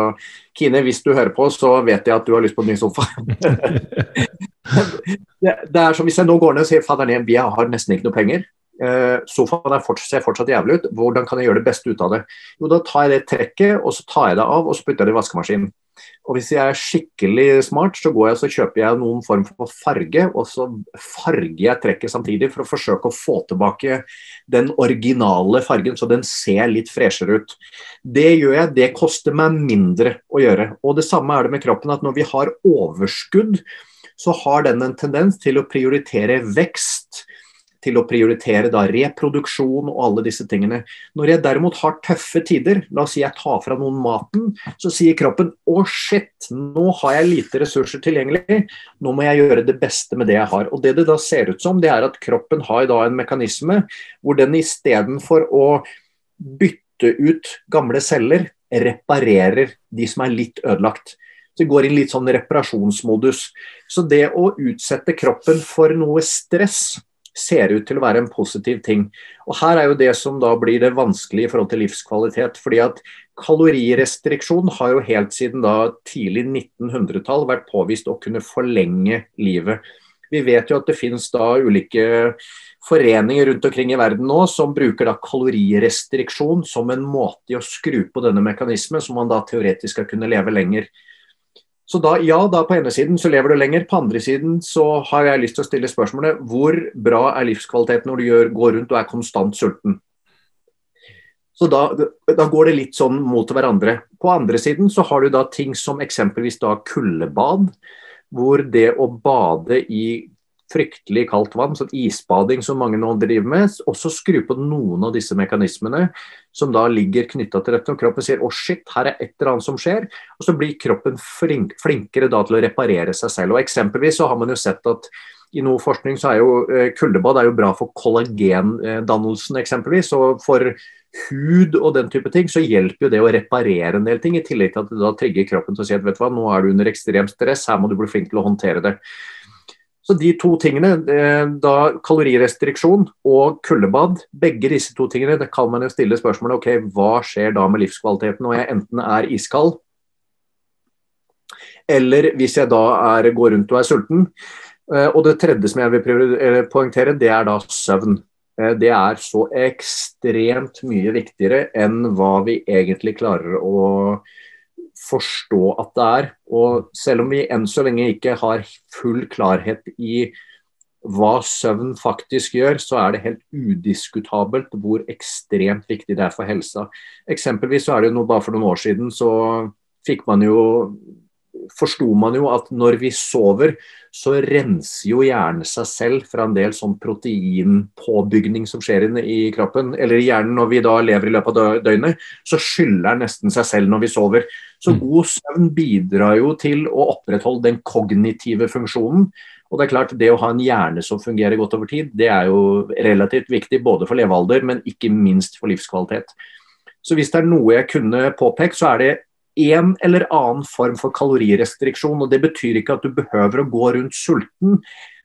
Kine, hvis du hører på, så vet jeg at du har lyst på en ny sofa. det, det, er som hvis jeg nå går ned og sier fader, jeg har nesten ikke noe penger. Uh, sofaen fortsatt, ser fortsatt jævlig ut. Hvordan kan jeg gjøre det beste ut av det? Jo, da tar jeg det trekket, og så tar jeg det av og så putter jeg det i vaskemaskinen. Og hvis jeg er skikkelig smart, så går jeg og kjøper jeg noen form for farge, og så farger jeg trekket samtidig for å forsøke å få tilbake den originale fargen, så den ser litt freshere ut. Det gjør jeg, det koster meg mindre å gjøre. Og det samme er det med kroppen, at når vi har overskudd, så har den en tendens til å prioritere vekst til å prioritere da reproduksjon og alle disse tingene. Når jeg derimot har tøffe tider, la oss si jeg tar fra noen maten, så sier kroppen å shit, nå har jeg lite ressurser tilgjengelig, nå må jeg gjøre det beste med det jeg har. Og Det det da ser ut som, det er at kroppen har da en mekanisme hvor den istedenfor å bytte ut gamle celler, reparerer de som er litt ødelagt. Så det går inn litt sånn reparasjonsmodus. Så det å utsette kroppen for noe stress ser ut til å være en positiv ting. Og Her er jo det som da blir det vanskelige i forhold til livskvalitet. fordi at Kalorirestriksjon har jo helt siden da tidlig 1900-tall vært påvist å kunne forlenge livet. Vi vet jo at det finnes da ulike foreninger rundt omkring i verden nå som bruker da kalorirestriksjon som en måte å skru på denne mekanismen, som man da teoretisk skal kunne leve lenger. Så da, ja, da på ene siden så lever du lenger, på andre siden så har jeg lyst til å stille spørsmålet hvor bra er livskvaliteten når du gjør, går rundt og er konstant sulten? Så da, da, går det litt sånn mot hverandre. På andre siden så har du da ting som eksempelvis da kuldebad, hvor det å bade i fryktelig kaldt vann, sånn isbading som mange nå driver med, også skru på noen av disse mekanismene som da ligger knytta til dette. Og kroppen sier å shit, her er et eller annet som skjer. Og så blir kroppen flink, flinkere da til å reparere seg selv. Og Eksempelvis så har man jo sett at i noe forskning så er jo eh, kuldebad er jo bra for kollagendannelsen eksempelvis. Og for hud og den type ting, så hjelper jo det å reparere en del ting. I tillegg til at det da trigger kroppen til å si at vet du hva, nå er du under ekstremt stress, her må du bli flink til å håndtere det. Så de to tingene, eh, da kalorirestriksjon og kuldebad, begge disse to tingene, det kan man jo stille spørsmålet ok, hva skjer da med livskvaliteten når jeg enten er iskald, eller hvis jeg da er, går rundt og er sulten. Eh, og det tredje som jeg vil poengtere, det er da søvn. Eh, det er så ekstremt mye viktigere enn hva vi egentlig klarer å forstå at det er. Og selv om vi enn så lenge ikke har full klarhet i hva søvn faktisk gjør, så er det helt udiskutabelt hvor ekstremt viktig det er for helsa. Eksempelvis så er det jo noe, bare for noen år siden så fikk man jo forsto man jo at når vi sover, så renser jo hjernen seg selv fra en del sånn proteinpåbygning som skjer i kroppen. Eller hjernen når vi da lever i løpet av døgnet, så skyller den nesten seg selv når vi sover. Så mm. god søvn bidrar jo til å opprettholde den kognitive funksjonen. Og Det er klart, det å ha en hjerne som fungerer godt over tid, det er jo relativt viktig både for levealder, men ikke minst for livskvalitet. Så hvis det er noe jeg kunne påpekt, så er det en eller annen form for kalorirestriksjon. og Det betyr ikke at du behøver å gå rundt sulten,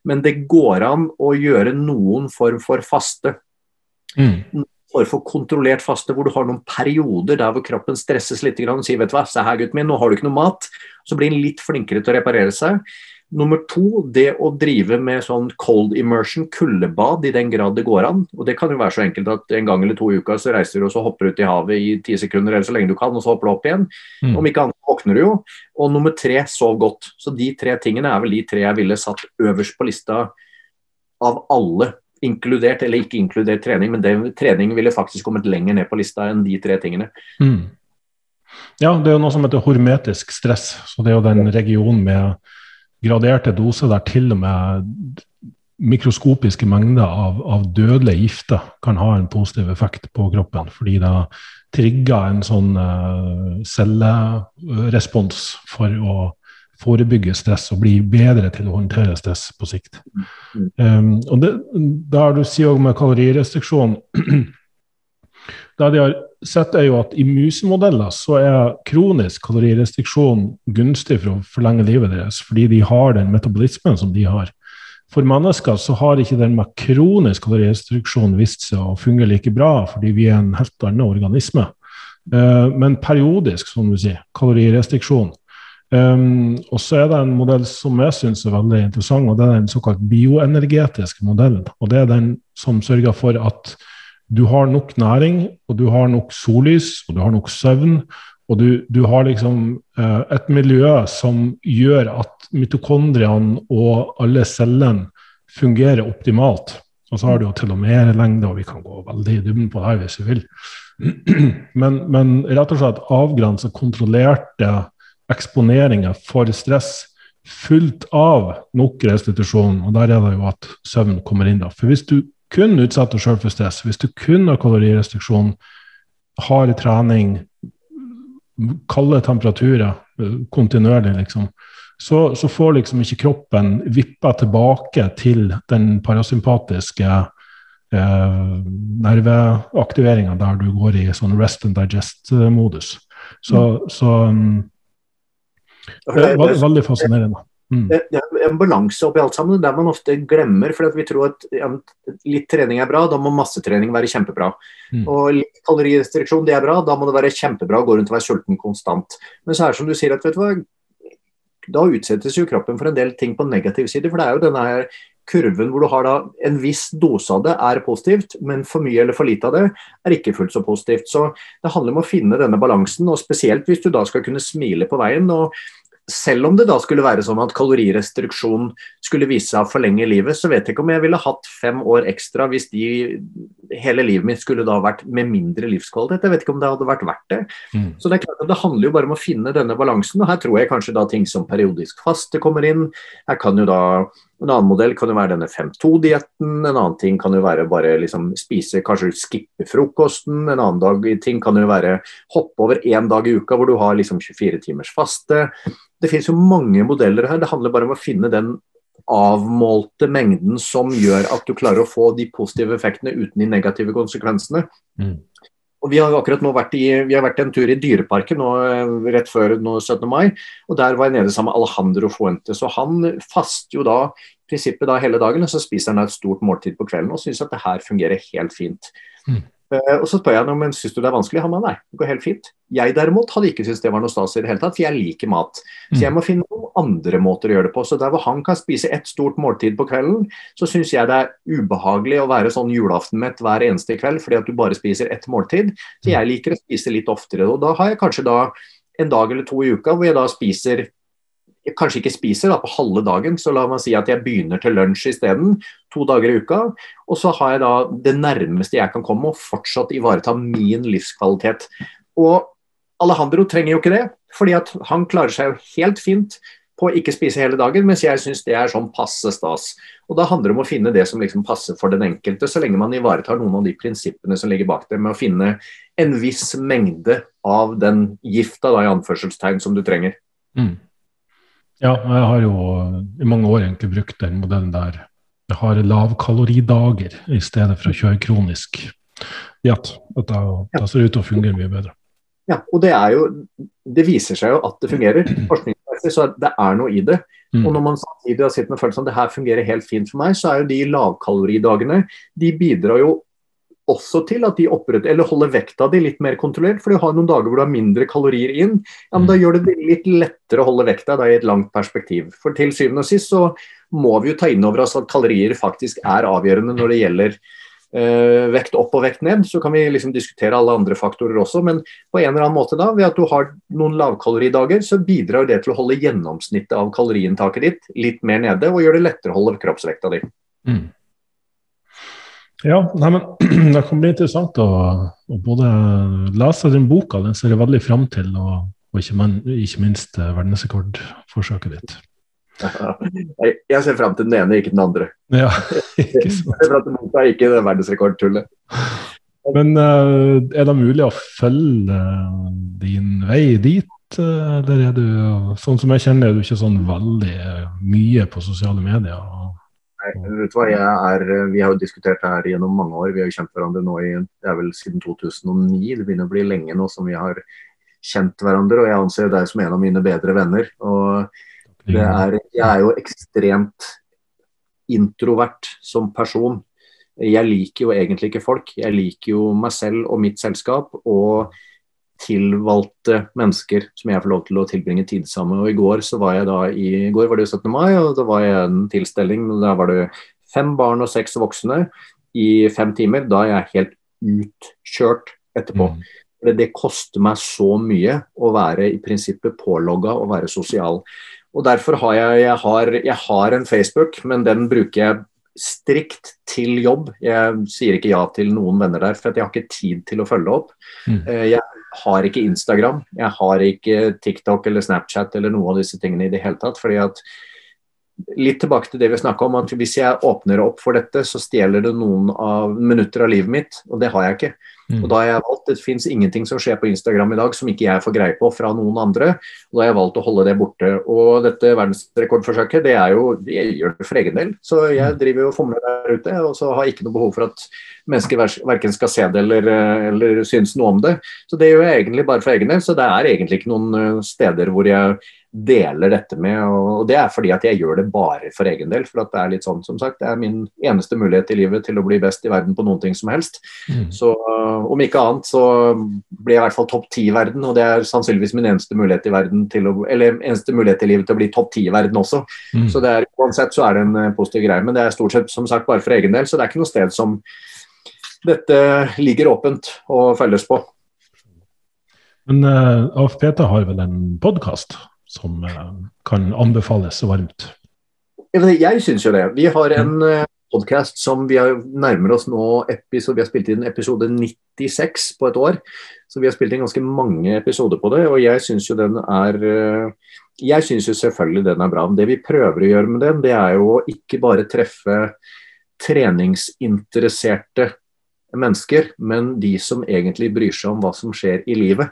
men det går an å gjøre noen form for faste. Mm. For, for kontrollert faste, hvor du har noen perioder der hvor kroppen stresses litt og sier vet du hva, se her gutten min, nå har du ikke noe mat. Så blir den litt flinkere til å reparere seg. Nummer to, det å drive med sånn cold immersion, kuldebad, i den grad det går an. Og Det kan jo være så enkelt at en gang eller to i uka så reiser du og så hopper ut i havet i ti sekunder eller så lenge du kan, og så hopper du opp igjen. Mm. Om ikke annet våkner du jo. Og nummer tre, sov godt. Så de tre tingene er vel de tre jeg ville satt øverst på lista av alle. Inkludert eller ikke inkludert trening, men det, trening ville faktisk kommet lenger ned på lista enn de tre tingene. Mm. Ja, det er jo noe som heter hormetisk stress. Så det er jo den regionen med graderte doser der til og med mikroskopiske mengder av, av dødelige gifter kan ha en positiv effekt på kroppen. Fordi det trigger en sånn uh, cellerespons for å forebygge stress og bli bedre til å håndtere stress på sikt. Um, og det, Der du sier med kalorirestriksjon Det de har sett, er jo at i musemodeller så er kronisk kalorirestriksjon gunstig for å forlenge livet deres, fordi de har den metabolismen som de har. For mennesker så har ikke den med kronisk kalorirestriksjon vist seg å fungere like bra, fordi vi er en helt annen organisme. Uh, men periodisk, som du sier, kalorirestriksjon. Um, og så er det en modell som jeg syns er veldig interessant, og det er den såkalt bioenergetiske modellen. Og det er den som sørger for at du har nok næring, og du har nok sollys, og du har nok søvn. Og du, du har liksom eh, et miljø som gjør at mitokondriene og alle cellene fungerer optimalt. Og så har du jo til og med lengde, og vi kan gå veldig i dybden på det hvis vi vil. Men, men rett og slett avgrensa kontrollerte eksponeringer for stress fullt av nok restitusjon. Og der er det jo at søvn kommer inn. da. For hvis du kun utsetter deg sjøl for stress, hvis du kun har kalorirestriksjon, hard trening, kalde temperaturer kontinuerlig, liksom, så, så, får liksom ikke kroppen vippa tilbake til den parasympatiske eh, nerveaktiveringa der du går i sånn rest and digest-modus. Så, mm. så um, det er veldig fascinerende. Mm. Det, er en balanse oppi alt sammen, der man ofte glemmer. For vi tror at ja, litt trening er bra, da må massetrening være kjempebra. Mm. Og litt kalorirestriksjon, det er bra, da må det være kjempebra å gå rundt og være sulten konstant. Men så er det som du sier, at vet du hva, da utsettes jo kroppen for en del ting på negativ side. For det er jo denne her kurven hvor du har da en viss dose av det er positivt, men for mye eller for lite av det er ikke fullt så positivt. Så det handler om å finne denne balansen, og spesielt hvis du da skal kunne smile på veien. og selv om det da skulle være sånn at kalorirestriksjon skulle vise seg å forlenge livet, så vet jeg ikke om jeg ville hatt fem år ekstra hvis de, hele livet mitt skulle da vært med mindre livskvalitet. Jeg vet ikke om det hadde vært verdt det. Mm. Så Det er klart at det handler jo bare om å finne denne balansen. og Her tror jeg kanskje da ting som periodisk faste kommer inn. Her kan jo da En annen modell kan jo være denne 5-2-dietten. En annen ting kan jo være bare liksom spise, kanskje skippe frokosten. En annen dag, ting kan jo være hoppe over én dag i uka hvor du har liksom 24 timers faste. Det finnes jo mange modeller her. Det handler bare om å finne den avmålte mengden som gjør at du klarer å få de positive effektene uten de negative konsekvensene. Mm. Og Vi har akkurat nå vært, i, har vært en tur i Dyreparken nå, rett før nå 17. mai. og Der var jeg nede sammen med Alejandro Fuente. så Han faster jo da prinsippet da hele dagen, og så spiser han et stort måltid på kvelden og syns at det her fungerer helt fint. Mm. Uh, og Så spør jeg ham men syns du det er vanskelig. Han sa nei, det går helt fint. Jeg derimot hadde ikke syntes det var noe stas i det hele tatt, for jeg liker mat. Så jeg mm. må finne noen andre måter å gjøre det på. Så der hvor han kan spise ett stort måltid på kvelden, så syns jeg det er ubehagelig å være sånn julaftenmett hver eneste kveld fordi at du bare spiser ett måltid. Så jeg liker å spise litt oftere. Og da har jeg kanskje da en dag eller to i uka hvor jeg da spiser kanskje ikke spiser da, på halve dagen, så la meg si at jeg begynner til lunsj isteden, to dager i uka. Og så har jeg da det nærmeste jeg kan komme, og fortsatt ivareta min livskvalitet. Og Alejandro trenger jo ikke det, fordi at han klarer seg jo helt fint på å ikke spise hele dagen, mens jeg syns det er sånn passe stas. Og Da handler det om å finne det som liksom passer for den enkelte, så lenge man ivaretar noen av de prinsippene som ligger bak det, med å finne en viss mengde av den gifta da, i anførselstegn som du trenger. Mm. Ja, jeg har jo i mange år egentlig brukt den modellen der jeg har lavkaloridager i stedet for å kjøre kronisk diett. Da, da ser det ut til å fungere mye bedre. Ja, og det er jo Det viser seg jo at det fungerer. Forskningsmessig så det er noe i det. Mm. Og når man samtidig har sittet med følelsen at det her fungerer helt fint for meg, så er jo de lavkaloridagene de bidrar jo også til at de oppretter, eller holder vekta di litt mer kontrollert. For du har noen dager hvor du har mindre kalorier inn. ja, men Da gjør det litt lettere å holde vekta da, i et langt perspektiv. For til syvende og sist så må vi jo ta inn over oss at kalorier faktisk er avgjørende når det gjelder eh, vekt opp og vekt ned. Så kan vi liksom diskutere alle andre faktorer også, men på en eller annen måte da, ved at du har noen lavkaloridager, så bidrar det til å holde gjennomsnittet av kaloriinntaket ditt litt mer nede, og gjør det lettere å holde kroppsvekta di. Mm. Ja, nei, men det kan bli interessant å, å, både lese den boka, den ser jeg veldig fram til, og, og ikke, men, ikke, minst eh, verdensrekordforsøket ditt. Jeg ser fram til den ene, ikke den andre. Ja, ikke sant. Jeg ser fram til boka, ikke det verdensrekordtullet. Men uh, er det mulig å følge din vei dit, eller er du Sånn som jeg kjenner, er du ikke sånn veldig mye på sosiale medier? Hva, jeg er, Vi har jo diskutert det her gjennom mange år. Vi har jo kjent hverandre nå i, det er vel siden 2009. Det begynner å bli lenge nå som vi har kjent hverandre. Og jeg anser deg som en av mine bedre venner. og det er, jeg er jo ekstremt introvert som person. Jeg liker jo egentlig ikke folk. Jeg liker jo meg selv og mitt selskap og tilvalgte mennesker som jeg får lov til å tilbringe tid sammen med. Og I går så var jeg da i, i går var det 17. mai, og da var jeg en tilstelning. Der var det fem barn og seks voksne i fem timer. Da er jeg helt utkjørt etterpå. Mm. Det, det koster meg så mye å være i prinsippet pålogga og være sosial. Og Derfor har jeg, jeg, har, jeg har en Facebook, men den bruker jeg strikt til jobb. Jeg sier ikke ja til noen venner der, for jeg har ikke tid til å følge opp. Mm. Eh, jeg har ikke Instagram, jeg har ikke TikTok eller Snapchat eller noe av disse tingene i det hele tatt. fordi at Litt tilbake til det vi snakka om, at hvis jeg åpner opp for dette, så stjeler det noen av minutter av livet mitt, og det har jeg ikke. Mm. Og da har jeg valgt, Det fins ingenting som skjer på Instagram i dag som ikke jeg får greie på fra noen andre. og Da har jeg valgt å holde det borte. Og dette verdensrekordforsøket, det er jo, det gjør det for egen del. Så jeg mm. driver og fomler der ute, og så har jeg ikke noe behov for at mennesker verken skal se det eller, eller synes noe om det. Så det gjør jeg egentlig bare for egen del. Så det er egentlig ikke noen eh, steder hvor jeg deler dette med. Og det er fordi at jeg gjør det bare for egen del. For at det er litt sånn, som sagt, det er min eneste mulighet i livet til å bli best i verden på noen ting som helst. Mm. Så om ikke annet så blir jeg i hvert fall topp ti i verden, og det er sannsynligvis min eneste mulighet i verden til å Eller eneste mulighet i livet til å bli topp ti i verden også. Mm. Så det er, uansett så er det en eh, positiv greie. Men det er stort sett som sagt bare for egen del, så det er ikke noe sted som dette ligger åpent og følges på. Men uh, eh, AFPT har vel en podkast? Som eh, kan anbefales varmt? Jeg syns jo det. Vi har en. Eh, podkast som vi nærmer oss nå episode, Vi har spilt inn episode 96 på et år. Så vi har spilt inn ganske mange episoder på det, og jeg syns jo den er eh, Jeg syns jo selvfølgelig den er bra. Men det vi prøver å gjøre med den, det er jo ikke bare treffe treningsinteresserte mennesker, men de som egentlig bryr seg om hva som skjer i livet.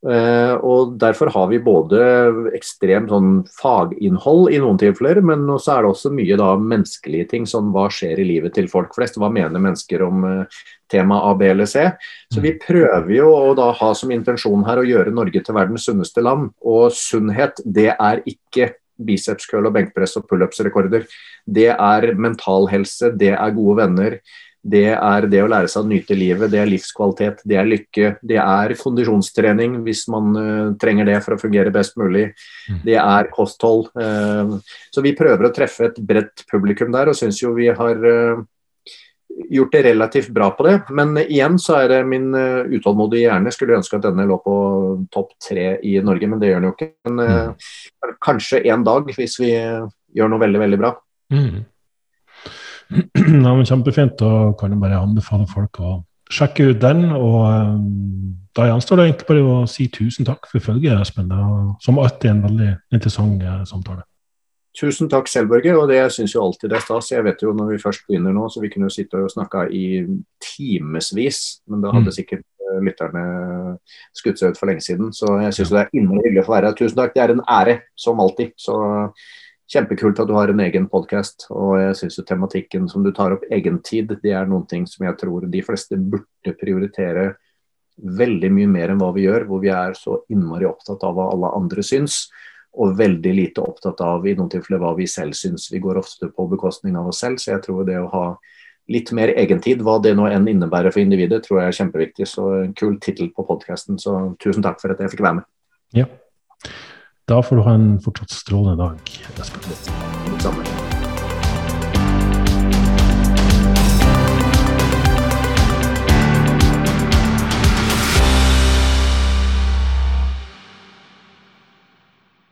Uh, og Derfor har vi både ekstremt sånn faginnhold i noen tilfeller, men så er det også mye da menneskelige ting. som hva skjer i livet til folk flest? Hva mener mennesker om uh, tema A, B eller C? Så vi prøver jo å da ha som intensjon her å gjøre Norge til verdens sunneste land. Og sunnhet, det er ikke biceps curl og benkpress og pullups-rekorder. Det er mental helse, det er gode venner det er det å lære seg å nyte livet, det er livskvalitet, det er lykke. Det er kondisjonstrening hvis man uh, trenger det for å fungere best mulig. Mm. Det er kosthold. Uh, så vi prøver å treffe et bredt publikum der, og syns jo vi har uh, gjort det relativt bra på det. Men igjen så er det min utålmodige hjerne skulle ønske at denne lå på topp tre i Norge, men det gjør den jo ikke. Men uh, kanskje en dag, hvis vi gjør noe veldig, veldig bra. Mm. Ja, men Kjempefint. Da kan jeg bare anbefale folk å sjekke ut den. Og um, da gjenstår det egentlig bare å si tusen takk for følget, Espen. Det er som alltid en veldig interessant uh, samtale. Tusen takk selv, Børge. Og det syns jo alltid det er stas. Jeg vet jo når vi først begynner nå, så vi kunne jo sitte og snakke i timevis, men da hadde mm. sikkert eh, lytterne skutt seg ut for lenge siden. Så jeg syns det er innmari hyggelig å få være her. Tusen takk. Det er en ære, som alltid. Så kjempekult at du har en egen podkast. Og jeg syns jo tematikken som du tar opp, egentid, det er noen ting som jeg tror de fleste burde prioritere veldig mye mer enn hva vi gjør, hvor vi er så innmari opptatt av hva alle andre syns og veldig lite opptatt av i noen tilfeller hva vi selv syns. Vi går ofte på bekostning av oss selv, så jeg tror det å ha litt mer egentid, hva det nå enn innebærer for individet, tror jeg er kjempeviktig. Så en kul tittel på podkasten, så tusen takk for at jeg fikk være med. Ja. Da får du ha en fortsatt strålende dag. Espen.